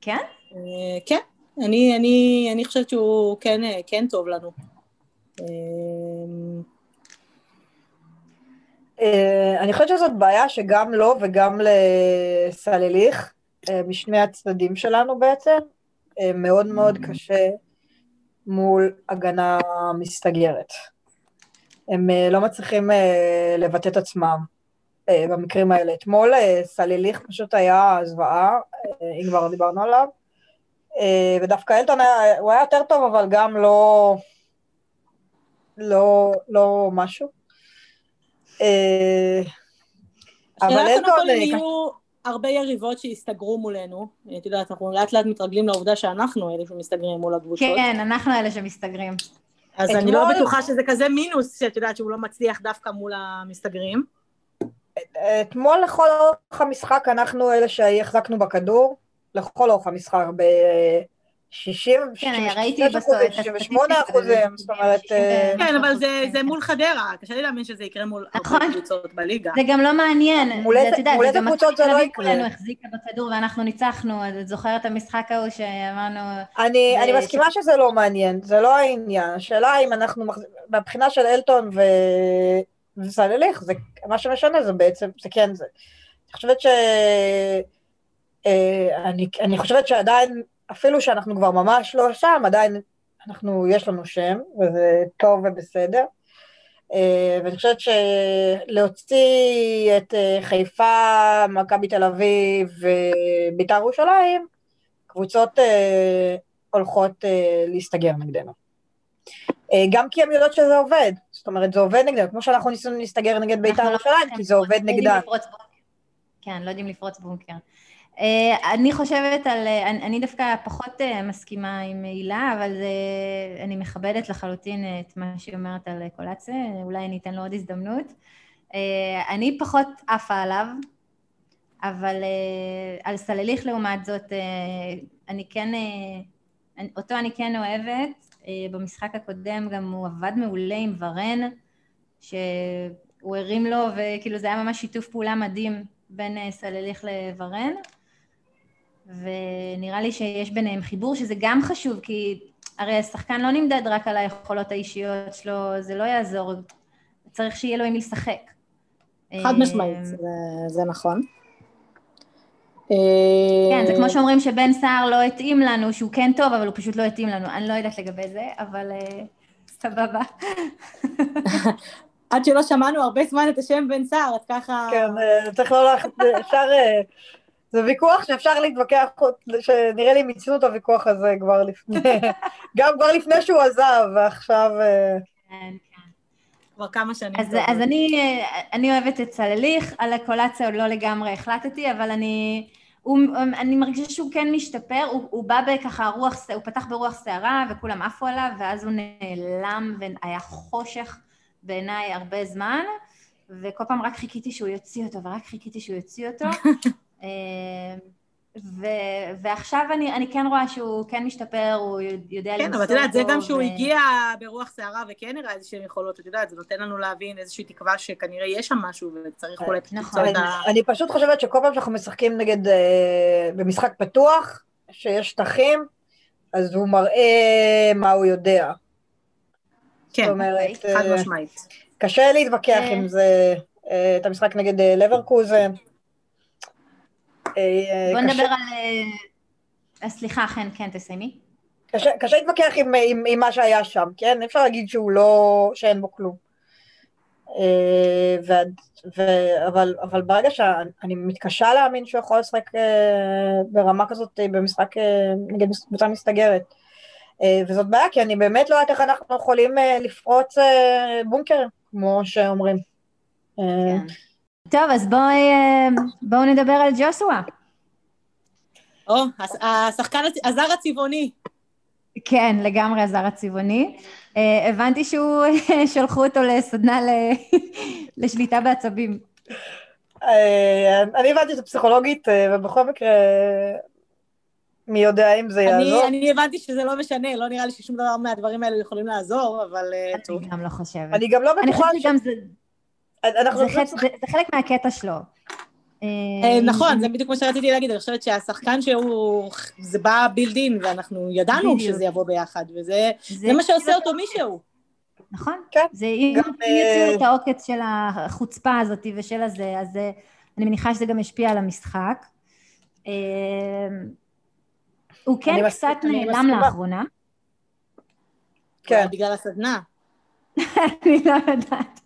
כן? אה, כן, אני, אני, אני חושבת שהוא כן, כן טוב לנו. אה, אני חושבת שזאת בעיה שגם לו וגם לסלליך, אה, משני הצדדים שלנו בעצם, אה, מאוד מאוד קשה מול הגנה מסתגרת. הם לא מצליחים לבטא את עצמם במקרים האלה. אתמול סלליך פשוט היה זוועה, אם כבר דיברנו עליו, ודווקא אלטון היה, הוא היה יותר טוב, אבל גם לא, לא, לא משהו. אה, אבל אלטון, אה, יהיו הרבה יריבות שיסתגרו מולנו. את יודעת, אנחנו לאט לאט מתרגלים לעובדה שאנחנו אלה שמסתגרים מול הקבוצות. כן, אנחנו אלה שמסתגרים. אז אני לא בטוחה שזה כזה מינוס, שאת יודעת שהוא לא מצליח דווקא מול המסתגרים. אתמול לכל אורך המשחק אנחנו אלה שהחזקנו בכדור, לכל אורך המשחק ב-60, כן, ראיתי בסוף את 68 הסטטיסטיקה, אחוזים, זאת אומרת, אה, כן, אבל זה, זה מול חדרה, קשה לי להאמין שזה יקרה מול הרבה נכון. קבוצות בליגה. זה גם לא מעניין. מול זה, איזה- קבוצות זה לא תל אביב יקרה? כולנו החזיקה בכדור ואנחנו ניצחנו, אז את זוכרת את המשחק ההוא שאמרנו... אני, מסכימה שזה לא מעניין, זה לא העניין. השאלה אם אנחנו, מחז... מבחינה של אלטון ו... וסלליך, זה, מה שמשנה זה בעצם, זה כן זה. אני חושבת ש... אה, אני, אני חושבת שעדיין, אפילו שאנחנו כבר ממש לא שם, עדיין אנחנו, יש לנו שם, וזה טוב ובסדר. אה, ואני חושבת שלהוציא את אה, חיפה, מכבי תל אביב ובית"ר ירושלים, קבוצות הולכות להסתגר נגדנו. גם כי הן יודעות שזה עובד, זאת אומרת זה עובד נגדנו, כמו שאנחנו ניסינו להסתגר נגד בית"ר לא ירושלים, כי זה עובד בונקר. כן, לא יודעים לפרוץ בונקר. אה, אני חושבת על, אה, אני, אני דווקא פחות אה, מסכימה עם הילה, אבל אה, אני מכבדת לחלוטין את מה שהיא אומרת על קולציה, אולי אני אתן לו עוד הזדמנות. אני פחות עפה עליו, אבל על סלליך לעומת זאת, אני כן, אותו אני כן אוהבת. במשחק הקודם גם הוא עבד מעולה עם ורן, שהוא הרים לו, וכאילו זה היה ממש שיתוף פעולה מדהים בין סלליך לוורן. ונראה לי שיש ביניהם חיבור, שזה גם חשוב, כי הרי השחקן לא נמדד רק על היכולות האישיות שלו, זה לא יעזור, צריך שיהיה לו עם מי לשחק. חד אה, משמעית, זה, זה נכון. כן, זה כמו שאומרים שבן סער לא התאים לנו, שהוא כן טוב, אבל הוא פשוט לא התאים לנו. אני לא יודעת לגבי זה, אבל אה, סבבה. עד שלא שמענו הרבה זמן את השם בן סער, את ככה... כן, אה, צריך לא ללכת, אפשר, אה, זה ויכוח שאפשר להתווכח, שנראה לי מיצינו את הוויכוח הזה כבר לפני, גם כבר לפני שהוא עזב, ועכשיו... אה, כן, כבר כמה שנים. אז. אז אני, אה, אני אוהבת את סלליך, על הקולציה עוד לא לגמרי החלטתי, אבל אני, הוא, אני מרגישה שהוא כן משתפר, הוא, הוא בא בככה רוח, הוא פתח ברוח סערה וכולם עפו עליו, ואז הוא נעלם והיה חושך בעיניי הרבה זמן, וכל פעם רק חיכיתי שהוא יוציא אותו, ורק חיכיתי שהוא יוציא אותו. אה, ו, ועכשיו אני, אני כן רואה שהוא כן משתפר, הוא יודע כן, למסור אבל את יודעת, זה גם שהוא ו- הגיע ברוח סערה וכן הראה איזשהן יכולות, את יודעת, זה נותן לנו להבין איזושהי תקווה שכנראה יש שם משהו וצריך אולי נכון. למצוא את ה... אני פשוט חושבת שכל פעם שאנחנו משחקים נגד, אה, במשחק פתוח, שיש שטחים, אז הוא מראה מה הוא יודע. כן, זאת אומרת, חד אה, משמעית. קשה להתווכח אה. עם זה, אה, את המשחק נגד אה, לברקוזן. אה, בוא נדבר על... אה, סליחה, חן, כן, תסיימי. קשה, קשה להתווכח עם, עם, עם מה שהיה שם, כן? אפשר להגיד שהוא לא, שאין בו כלום. אה, ו, ו, אבל, אבל ברגע שאני מתקשה להאמין שהוא יכול לשחק אה, ברמה כזאת אה, במשחק אה, נגד קבוצה מסתגרת. אה, וזאת בעיה, כי אני באמת לא יודעת איך אנחנו יכולים אה, לפרוץ אה, בונקרים, כמו שאומרים. אה, כן. טוב, אז בואי, אה, בואו נדבר על ג'וסווה. או, הש- השחקן, הזר הצבעוני. כן, לגמרי הזר הצבעוני. אה, הבנתי שהוא, שלחו אותו לסדנה לשליטה בעצבים. אה, אני הבנתי את הפסיכולוגית, אה, ובכל מקרה, מי יודע אם זה יעזור. אני הבנתי שזה לא משנה, לא נראה לי ששום דבר מהדברים האלה יכולים לעזור, אבל טוב. אני גם לא חושבת. אני גם לא בטוחה... חושבת שגם זה... זה חלק מהקטע שלו. אה, נכון, זה בדיוק מה שרציתי להגיד, אני חושבת שהשחקן שהוא, זה בא בילדין, ואנחנו ידענו שזה יבוא ביחד, וזה מה שעושה אותו מישהו. נכון, כן. זה אם יוציאו את העוקץ של החוצפה הזאת ושל הזה, אז אה, אני מניחה שזה גם ישפיע על המשחק. אה, הוא כן קצת נעלם לאחרונה. כן. בגלל הסדנה. אני לא יודעת.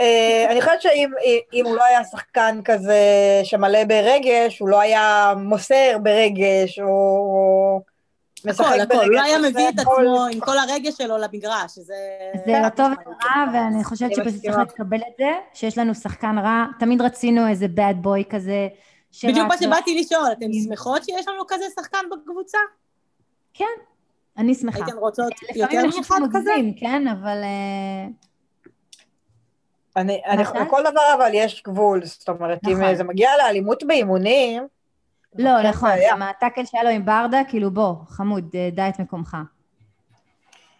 אה, אני חושבת שאם הוא לא היה שחקן כזה שמלא ברגש, הוא לא היה מוסר ברגש, או משחק ברגש. הכל, הכל, הוא לא היה מביא את עצמו עם כל הרגש שלו למגרש, זה... זה לא טוב ורע, ואני חושבת שפשוט צריך לקבל את זה, שיש לנו שחקן רע, תמיד רצינו איזה bad boy כזה. בדיוק מה שבאתי לשאול, אתן שמחות שיש לנו כזה שחקן בקבוצה? כן, אני שמחה. הייתן רוצות יותר מאחד כזה? כן, אבל... אה, אני, אני, לכל דבר אבל יש גבול, זאת אומרת, נכון. אם זה מגיע לאלימות באימונים... לא, נכון, גם הטאקל שהיה לו עם ברדה, כאילו בוא, חמוד, דע את מקומך.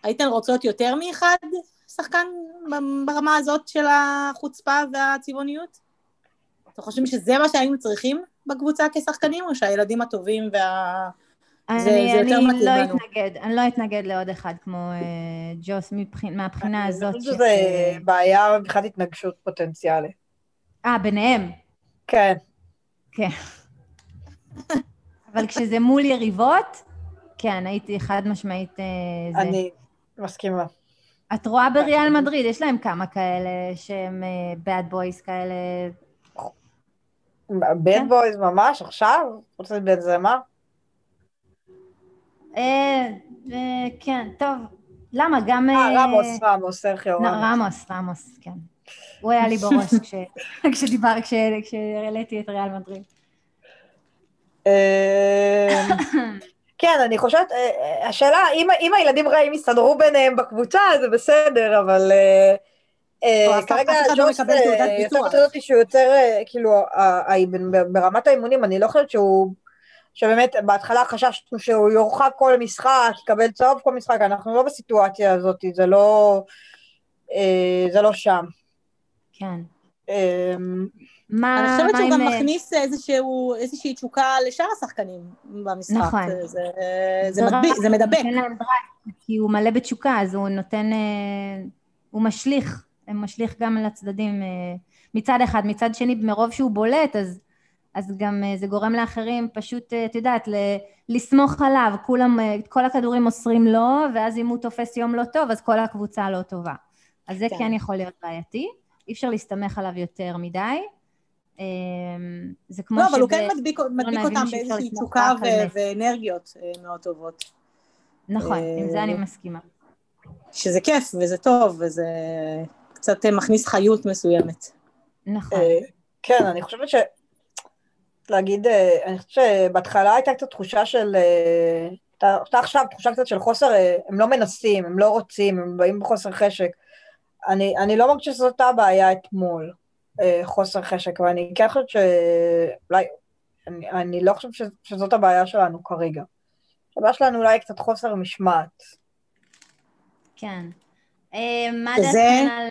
הייתן רוצות יותר מאחד שחקן ברמה הזאת של החוצפה והצבעוניות? אתם חושבים שזה מה שהיינו צריכים בקבוצה כשחקנים, או שהילדים הטובים וה... אני, זה, זה יותר מתאים לא לנו. אתנגד, אני לא אתנגד לעוד אחד כמו אה, ג'וס מבחין, מהבחינה הזאת. אני חושבת שזה בעיה מבחינת התנגשות פוטנציאלית. אה, ביניהם. כן. כן. אבל כשזה מול יריבות, כן, הייתי חד משמעית... אה, זה. אני מסכימה. את רואה בריאל מדריד, יש להם כמה כאלה שהם bad boys כאלה. bad boys ממש עכשיו? חוץ מבנזמה? אה, אה, כן, טוב. למה? גם... אה, אה רמוס, רמוס, סרחיו רמוס. רמוס, רמוס, כן. הוא היה לי בראש כשדיבר, כשהעליתי את ריאל מדריד. כן, אני חושבת, השאלה, אם הילדים רעים יסתדרו ביניהם בקבוצה, זה בסדר, אבל כרגע לא ג'וס יותר מטריד אותי שהוא יותר, כאילו, ברמת האימונים, אני לא חושבת שהוא... שבאמת בהתחלה חששנו שהוא יורחק כל משחק, יקבל צהוב כל משחק, אנחנו לא בסיטואציה הזאת, זה לא, אה, זה לא שם. כן. אה, מה, אני חושבת שהוא גם אה, מכניס איזשהו, איזושהי תשוקה לשאר השחקנים במשחק. נכון. זה, זה, זה, מדביק, זה מדבק. כי הוא מלא בתשוקה, אז הוא נותן, אה, הוא משליך, הוא משליך גם אה, מצד אחד. מצד שני, מרוב שהוא בולט, אז אז גם אה, זה גורם לאחרים פשוט, אה, את יודעת, לסמוך עליו, כולם, אה, כל הכדורים מוסרים לו, ואז אם הוא תופס יום לא טוב, אז כל הקבוצה לא טובה. אז זה כן, כן יכול להיות בעייתי, אי אפשר להסתמך עליו יותר מדי. זה כמו לא, אבל הוא כן מדביק, לא מדביק אותם באיזושהי תשוקה ואנרגיות מאוד טובות. נכון, עם זה אני מסכימה. שזה כיף וזה טוב, וזה קצת מכניס חיות מסוימת. נכון. כן, אני חושבת ש... להגיד, אה, אני חושבת שבהתחלה הייתה קצת תחושה של, הייתה אה, עכשיו תחושה קצת של חוסר, אה, הם לא מנסים, הם לא רוצים, הם באים בחוסר חשק. אני, אני לא מרגישה שזאת הבעיה אתמול, חוסר חשק, ואני כן חושבת שאולי, אני, אני לא חושבת שזאת הבעיה שלנו כרגע. הבעיה שלנו אולי קצת חוסר משמעת. כן. מה דעתכם על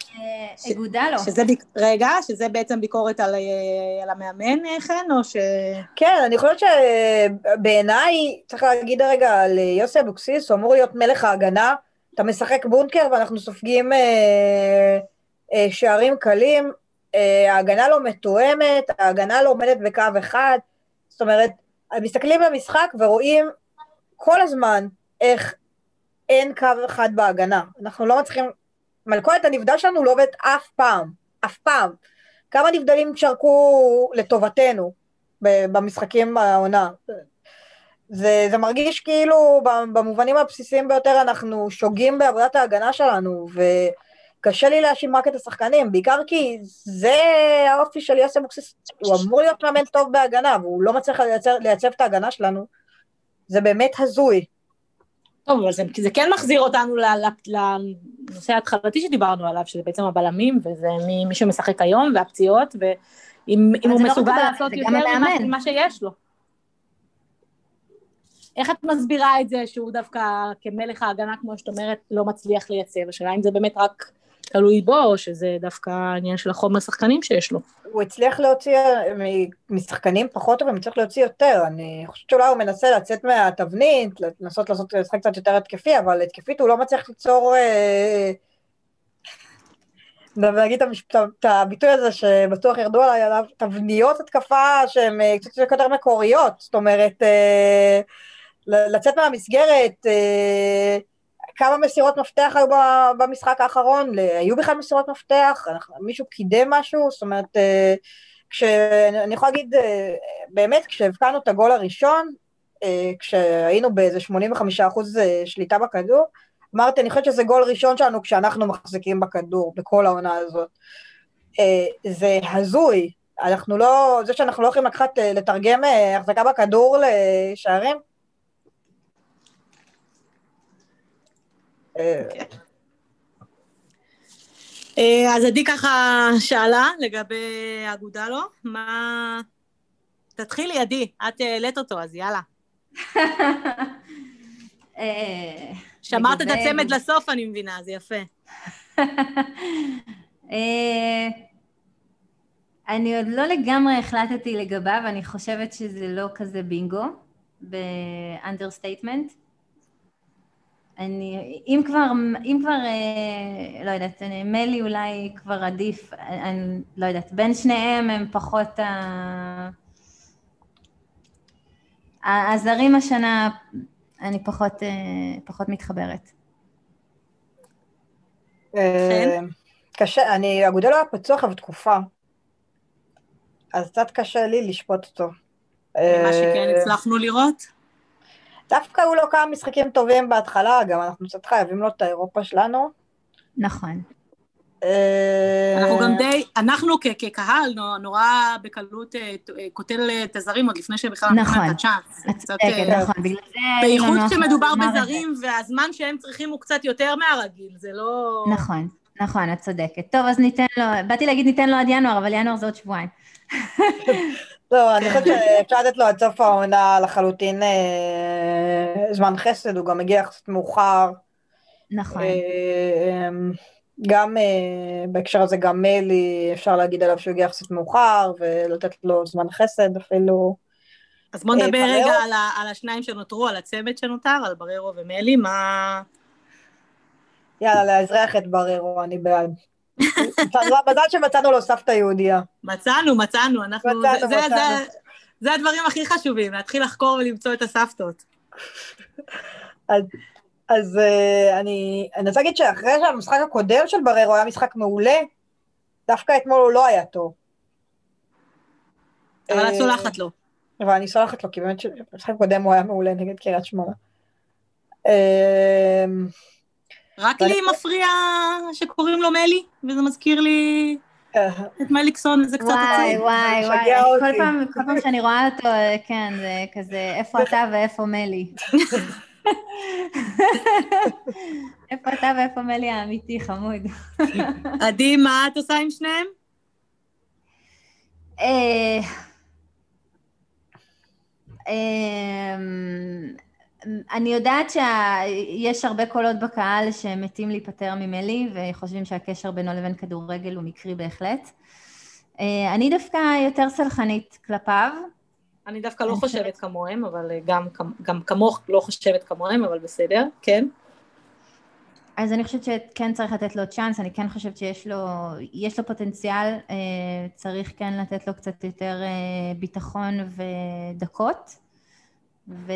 אגודלו? שזה, רגע, שזה בעצם ביקורת על, אה, על המאמן, חן, או ש... כן, אני חושבת שבעיניי, צריך להגיד רגע על יוסי אבוקסיס, הוא אמור להיות מלך ההגנה, אתה משחק בונקר ואנחנו סופגים אה, אה, שערים קלים, אה, ההגנה לא מתואמת, ההגנה לא עומדת בקו אחד, זאת אומרת, מסתכלים במשחק ורואים כל הזמן איך אין קו אחד בהגנה. אנחנו לא מצליחים... מלכודת הנבדל שלנו לא עובדת אף פעם, אף פעם. כמה נבדלים שרקו לטובתנו במשחקים בעונה. זה, זה מרגיש כאילו במובנים הבסיסיים ביותר אנחנו שוגים בעבודת ההגנה שלנו, וקשה לי להאשים רק את השחקנים, בעיקר כי זה האופי של יוסי אבוקסיס, הוא אמור להיות מאמן טוב בהגנה, והוא לא מצליח לייצב את ההגנה שלנו. זה באמת הזוי. טוב, אבל זה, זה כן מחזיר אותנו לנושא ההתחלתי שדיברנו עליו, שזה בעצם הבלמים, וזה מי, מי שמשחק היום, והפציעות, ואם הוא לא מסוגל לא לעשות יותר ממה שיש לו. איך את מסבירה את זה שהוא דווקא כמלך ההגנה, כמו שאת אומרת, לא מצליח לייצב? השאלה אם זה באמת רק תלוי בו, או שזה דווקא עניין של החומר שחקנים שיש לו. הוא הצליח להוציא משחקנים פחות טובים, הוא הצליח להוציא יותר. אני חושבת שאולי הוא מנסה לצאת מהתבנית, לנסות לעשות משחק קצת יותר התקפי, אבל התקפית הוא לא מצליח ליצור... אה, נגיד את הביטוי הזה שבטוח ירדו עליי עליו, תבניות התקפה שהן אה, קצת יותר מקוריות, זאת אומרת, אה, לצאת מהמסגרת, כמה מסירות מפתח היו במשחק האחרון? היו בכלל מסירות מפתח? מישהו קידם משהו? זאת אומרת, אה, כשאני יכולה להגיד, אה, באמת, כשהבקענו את הגול הראשון, אה, כשהיינו באיזה 85% אחוז שליטה בכדור, אמרתי, אני חושבת שזה גול ראשון שלנו כשאנחנו מחזיקים בכדור, בכל העונה הזאת. זה הזוי, אנחנו לא, זה שאנחנו לא יכולים לקחת, לתרגם החזקה בכדור לשערים, אז עדי ככה שאלה לגבי אגודלו, מה... תתחילי, עדי, את העלית אותו, אז יאללה. אה, שמרת את הצמד לסוף, אני מבינה, זה יפה. אה, אני עוד לא לגמרי החלטתי לגביו, אני חושבת שזה לא כזה בינגו, ב understatement. אני, אם כבר, אם כבר, אה, לא יודעת, מלי אולי כבר עדיף, אני לא יודעת, בין שניהם הם פחות ה... הזרים השנה, אני פחות, אה, פחות מתחברת. אה, קשה, אני, אגודל היה פצוע עכשיו תקופה, אז קצת קשה לי לשפוט אותו. מה שכן הצלחנו לראות? דווקא הוא לא כמה משחקים טובים בהתחלה, גם אנחנו קצת חייבים לו את האירופה שלנו. נכון. אה, אנחנו גם די, אנחנו כקהל נורא בקלות אה, אה, קוטל את הזרים עוד לפני שבכלל נתנו את הצ'אנס. נכון, בגלל זה... בייחוד כשמדובר בזרים והזמן שהם צריכים הוא קצת יותר מהרגיל, זה לא... נכון, נכון, את צודקת. טוב, אז ניתן לו, באתי להגיד ניתן לו עד ינואר, אבל ינואר זה עוד שבועיים. לא, אני חושבת שאפשר לתת לו עד סוף העונה לחלוטין אה, זמן חסד, הוא גם מגיע יחסית מאוחר. נכון. אה, גם אה, בהקשר הזה, גם מלי, אפשר להגיד עליו שהוא הגיע יחסית מאוחר, ולתת לו זמן חסד אפילו. אז בוא נדבר רגע על השניים שנותרו, על הצמד שנותר, על בררו ומלי, מה... יאללה, לאזרח את בררו, אני בעד. מזל שמצאנו לו סבתא יהודייה. מצאנו, מצאנו, אנחנו... מצאנו, זה, מצאנו. זה, זה הדברים הכי חשובים, להתחיל לחקור ולמצוא את הסבתות. אז, אז uh, אני, אני רוצה להגיד שאחרי שהמשחק הקודם של בררו היה משחק מעולה, דווקא אתמול הוא לא היה טוב. אבל את אה, סולחת לו. אבל אני סולחת לו, כי באמת במשחק הקודם הוא היה מעולה נגד קריית שמונה. אה, רק לי מפריע שקוראים לו מלי, וזה מזכיר לי את מליקסון, זה קצת עצוב. וואי, וואי, וואי, כל פעם, כל פעם שאני רואה אותו, כן, זה כזה, איפה אתה ואיפה מלי. איפה אתה ואיפה מלי האמיתי, חמוד. עדי, מה את עושה עם שניהם? אה, אני יודעת שיש הרבה קולות בקהל שמתים להיפטר ממלי וחושבים שהקשר בינו לבין כדורגל הוא מקרי בהחלט. אה, אני דווקא יותר סלחנית כלפיו. אני דווקא לא חושבת כמוהם, אבל גם, גם כמוך לא חושבת כמוהם, אבל בסדר, כן. אז אני חושבת שכן צריך לתת לו צ'אנס, אני כן חושבת שיש לו, יש לו פוטנציאל, אה, צריך כן לתת לו קצת יותר אה, ביטחון ודקות. ו-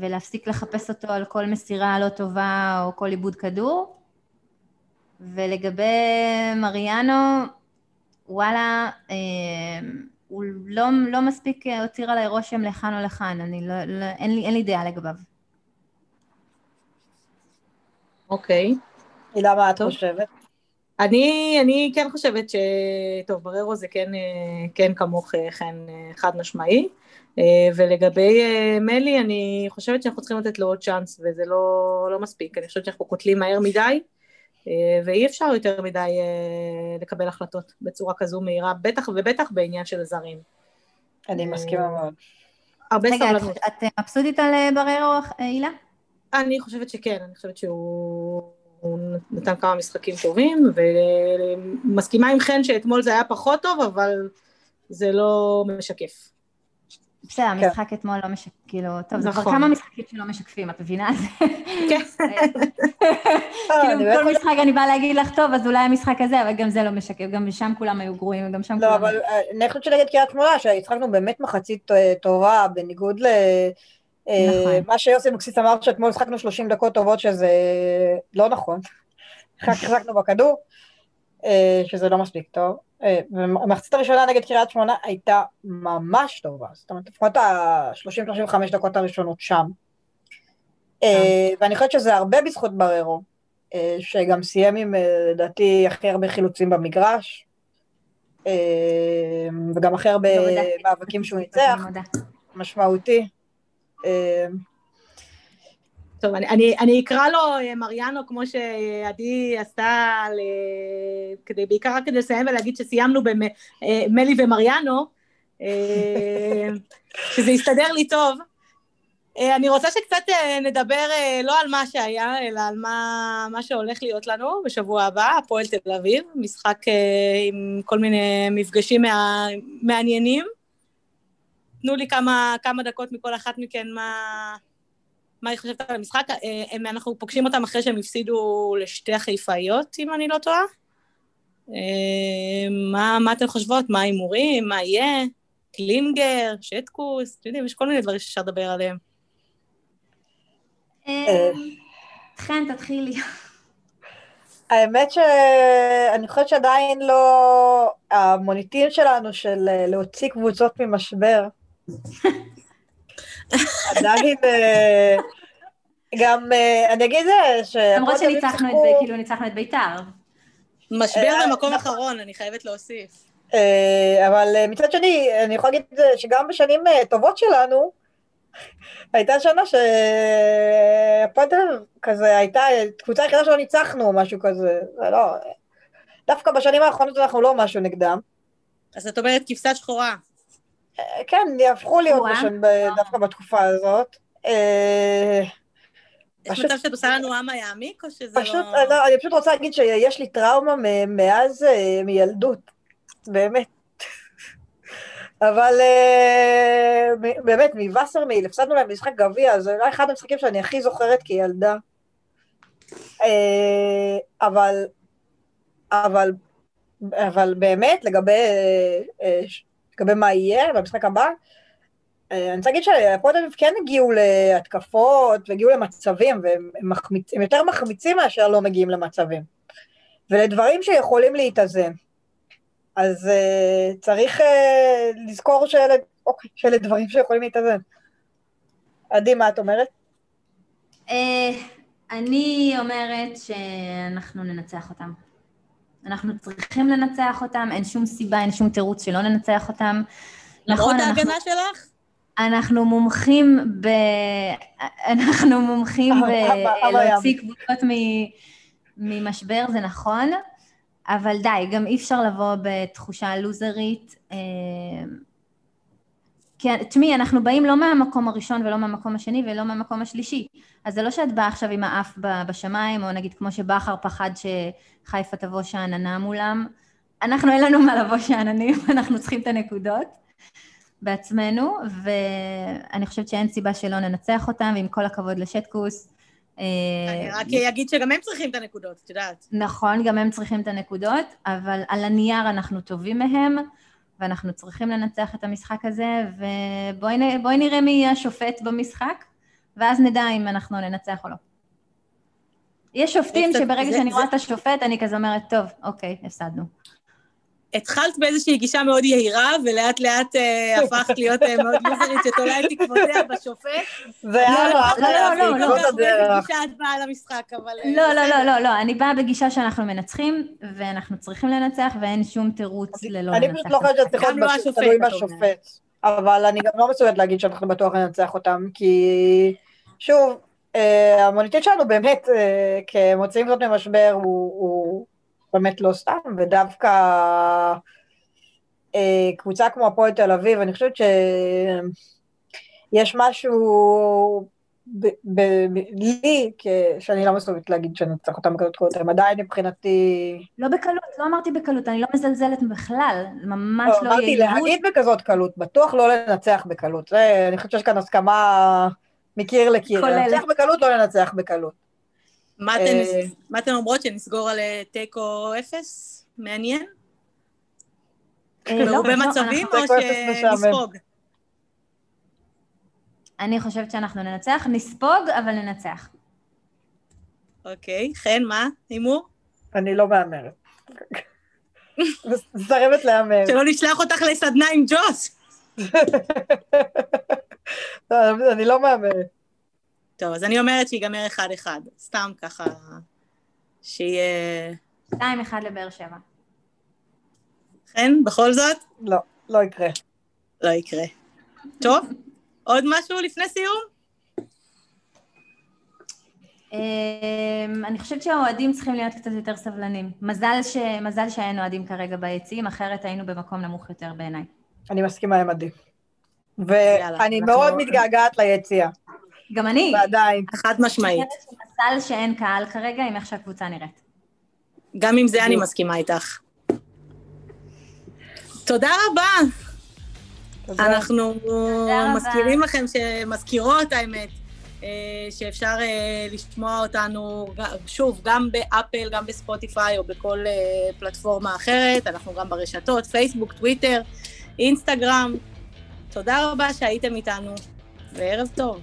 ולהפסיק לחפש אותו על כל מסירה לא טובה או כל עיבוד כדור. ולגבי מריאנו, וואלה, אה, הוא לא, לא מספיק הותיר עליי רושם לכאן או לכאן, אני לא, לא, אין, לי, אין לי דעה לגביו. אוקיי. הילה, מה את חושבת? אני, אני כן חושבת ש... טוב, בררו זה כן, כן כמוך חן חד משמעי, ולגבי מלי, אני חושבת שאנחנו צריכים לתת לו עוד צ'אנס, וזה לא, לא מספיק, אני חושבת שאנחנו קוטלים מהר מדי, ואי אפשר יותר מדי לקבל החלטות בצורה כזו מהירה, בטח ובטח בעניין של זרים. אני מסכימה מאוד. הרבה סבלנות. רגע, את מבסוטית על בררו, הילה? אני חושבת שכן, אני חושבת שהוא נתן כמה משחקים טובים, ומסכימה עם חן שאתמול זה היה פחות טוב, אבל זה לא משקף. בסדר, כן. המשחק אתמול לא משקף, כאילו, טוב, זה כבר נכון. כמה משחקים שלא משקפים, את מבינה? כן. כאילו, כל משחק אני באה להגיד לך, טוב, אז אולי המשחק הזה, אבל גם זה לא משקף, גם שם כולם היו גרועים, וגם שם לא, כולם... לא, אבל אה, אני חושבת שנגד קריית שמונה, שהצחקנו באמת מחצית אה, טובה, בניגוד ל... נכון. מה שיוסי אבוקסיס אמר שאתמול שחקנו 30 דקות טובות, שזה לא נכון. רק החזקנו בכדור, אה, שזה לא מספיק טוב. אה, והמחצית הראשונה נגד קריית שמונה הייתה ממש טובה. זאת אומרת, לפחות ה-30-35 דקות הראשונות שם. אה, ואני חושבת שזה הרבה בזכות בררו, שגם סיים עם, לדעתי, הכי הרבה חילוצים במגרש. וגם הכי הרבה מאבקים שהוא ניצח. משמעותי. טוב, אני, אני, אני אקרא לו אה, מריאנו כמו שעדי עשתה, ל... כדי, בעיקר רק כדי לסיים ולהגיד שסיימנו במלי אה, ומריאנו, אה, שזה יסתדר לי טוב. אני רוצה שקצת נדבר לא על מה שהיה, אלא על מה, מה שהולך להיות לנו בשבוע הבא, הפועל תל אביב, משחק עם כל מיני מפגשים מה, מעניינים. תנו לי כמה, כמה דקות מכל אחת מכן מה, מה היא חושבת על המשחק? אה, אנחנו פוגשים אותם אחרי שהם הפסידו לשתי החיפאיות, אם אני לא טועה. אה, מה, מה אתן חושבות? מה ההימורים? מה יהיה? קלינגר, שטקוס, אתם יודעים, יש כל מיני דברים שאפשר לדבר עליהם. אה, חן, תתחילי. האמת שאני חושבת שעדיין לא... המוניטין שלנו של להוציא קבוצות ממשבר, עדיין, אה, גם, אה, אני אגיד אה, ש... למרות שניצחנו את, כאילו ניצחנו את בית"ר. משבר במקום אחרון, אני חייבת להוסיף. אבל מצד שני, אני יכולה להגיד שגם בשנים טובות שלנו, הייתה שנה שהפועל כזה הייתה קבוצה היחידה שלא ניצחנו או משהו כזה, זה לא... דווקא בשנים האחרונות אנחנו לא משהו נגדם. אז את אומרת כבשה שחורה. כן, יהפכו להיות בשם דווקא בתקופה הזאת. אה, יש מצב שאת עושה לנו אמה יעמיק, או שזה פשוט, לא... לא... אני פשוט רוצה להגיד שיש לי טראומה מאז, אה, מילדות, באמת. אבל באמת, מווסרמיל, הפסדנו להם משחק גביע, זה אולי אחד המשחקים שאני הכי זוכרת כילדה. אבל, אבל, אבל באמת, לגבי לגבי מה יהיה במשחק הבא. אה, אני רוצה להגיד שהפועל תל אביב כן הגיעו להתקפות והגיעו למצבים, והם מחמיצ... יותר מחמיצים מאשר לא מגיעים למצבים. ולדברים שיכולים להתאזן. אז uh, צריך uh, לזכור שאלה, אוקיי, שאלה דברים שיכולים להתאזן. עדי, מה את אומרת? Uh, אני אומרת שאנחנו ננצח אותם. אנחנו צריכים לנצח אותם, אין שום סיבה, אין שום תירוץ שלא ננצח אותם. למרות נכון, ההגנה אנחנו, שלך? אנחנו מומחים ב... אנחנו מומחים בלהוציא קבוצות ממשבר, זה נכון, אבל די, גם אי אפשר לבוא בתחושה לוזרית. כן, תשמעי, אנחנו באים לא מהמקום הראשון ולא מהמקום השני ולא מהמקום השלישי. אז זה לא שאת באה עכשיו עם האף בשמיים, או נגיד כמו שבכר פחד שחיפה תבוא שאננה מולם. אנחנו אין לנו מה לבוא שאננים, אנחנו צריכים את הנקודות בעצמנו, ואני חושבת שאין סיבה שלא ננצח אותם, ועם כל הכבוד לשטקוס. אה, אני רק אגיד שגם הם צריכים את הנקודות, את יודעת. נכון, גם הם צריכים את הנקודות, אבל על הנייר אנחנו טובים מהם. ואנחנו צריכים לנצח את המשחק הזה, ובואי נראה מי יהיה השופט במשחק, ואז נדע אם אנחנו ננצח או לא. יש שופטים שברגע שאני רואה את השופט, אני כזה אומרת, טוב, אוקיי, הפסדנו. התחלת באיזושהי גישה מאוד יהירה, ולאט לאט אה, הפכת להיות אה, מאוד יוזרית שתולה את תקוותיה בשופט. זה היה לא, לא, לא, לא, לא. את באה למשחק, אבל... אה, לא, לא. לא, לא, לא, אני באה בגישה שאנחנו מנצחים, ואנחנו צריכים לנצח, ואין שום תירוץ ללא לנצח. אני פשוט לא חושבת גם לא להיות תלוי. בשופט. אבל אני גם לא מסוגלת להגיד שאנחנו בטוח ננצח אותם, כי שוב, אה, המוניטין שלנו באמת, אה, כמוציאים זאת ממשבר, הוא באמת לא סתם, ודווקא אה, קבוצה כמו הפועל תל אביב, אני חושבת שיש משהו ב, ב, ב, לי, כ- שאני לא מסוגלת להגיד שננצח אותם בכזאת קלות, הם עדיין מבחינתי, לא בקלות, לא אמרתי בקלות, אני לא מזלזלת בכלל, ממש לא, לא אמרתי. להגיד בכזאת קלות, בטוח לא לנצח בקלות. זה, אני חושבת שיש כאן הסכמה מקיר לקיר. כוללת. לנצח בקלות, לא לנצח בקלות. מה אתן- אה, מה אתן אומרות, שנסגור על אה, תיקו אפס? מעניין? אה, לא, בהרבה לא, מצבים, אנחנו- או. שנספוג? אני חושבת שאנחנו ננצח, נספוג, אבל ננצח. אוקיי, חן, מה? הימור? אני לא מהמרת. מסרבת להמר. שלא נשלח אותך לסדנה עם ג'וס. לא, אני לא מהמרת. טוב, אז אני אומרת שיגמר אחד-אחד. סתם ככה, שיהיה... 2-1 לבאר שבע. חן, בכל זאת? לא, לא יקרה. לא יקרה. טוב, עוד משהו לפני סיום? אמ, אני חושבת שהאוהדים צריכים להיות קצת יותר סבלנים. מזל, ש... מזל שאין אוהדים כרגע ביציעים, אחרת היינו במקום נמוך יותר בעיניי. אני מסכימה עם עדי. ואני מאוד מתגעגעת ליציאה, גם אני. ועדיין. חד משמעית. מזל שאין קהל כרגע עם איך שהקבוצה נראית. גם עם זה אני מסכימה איתך. תודה רבה. תודה. אנחנו רבה. מזכירים לכם, מזכירות האמת, אה, שאפשר אה, לשמוע אותנו, שוב, גם באפל, גם בספוטיפיי או בכל אה, פלטפורמה אחרת. אנחנו גם ברשתות, פייסבוק, טוויטר, אינסטגרם. תודה רבה שהייתם איתנו, וערב טוב.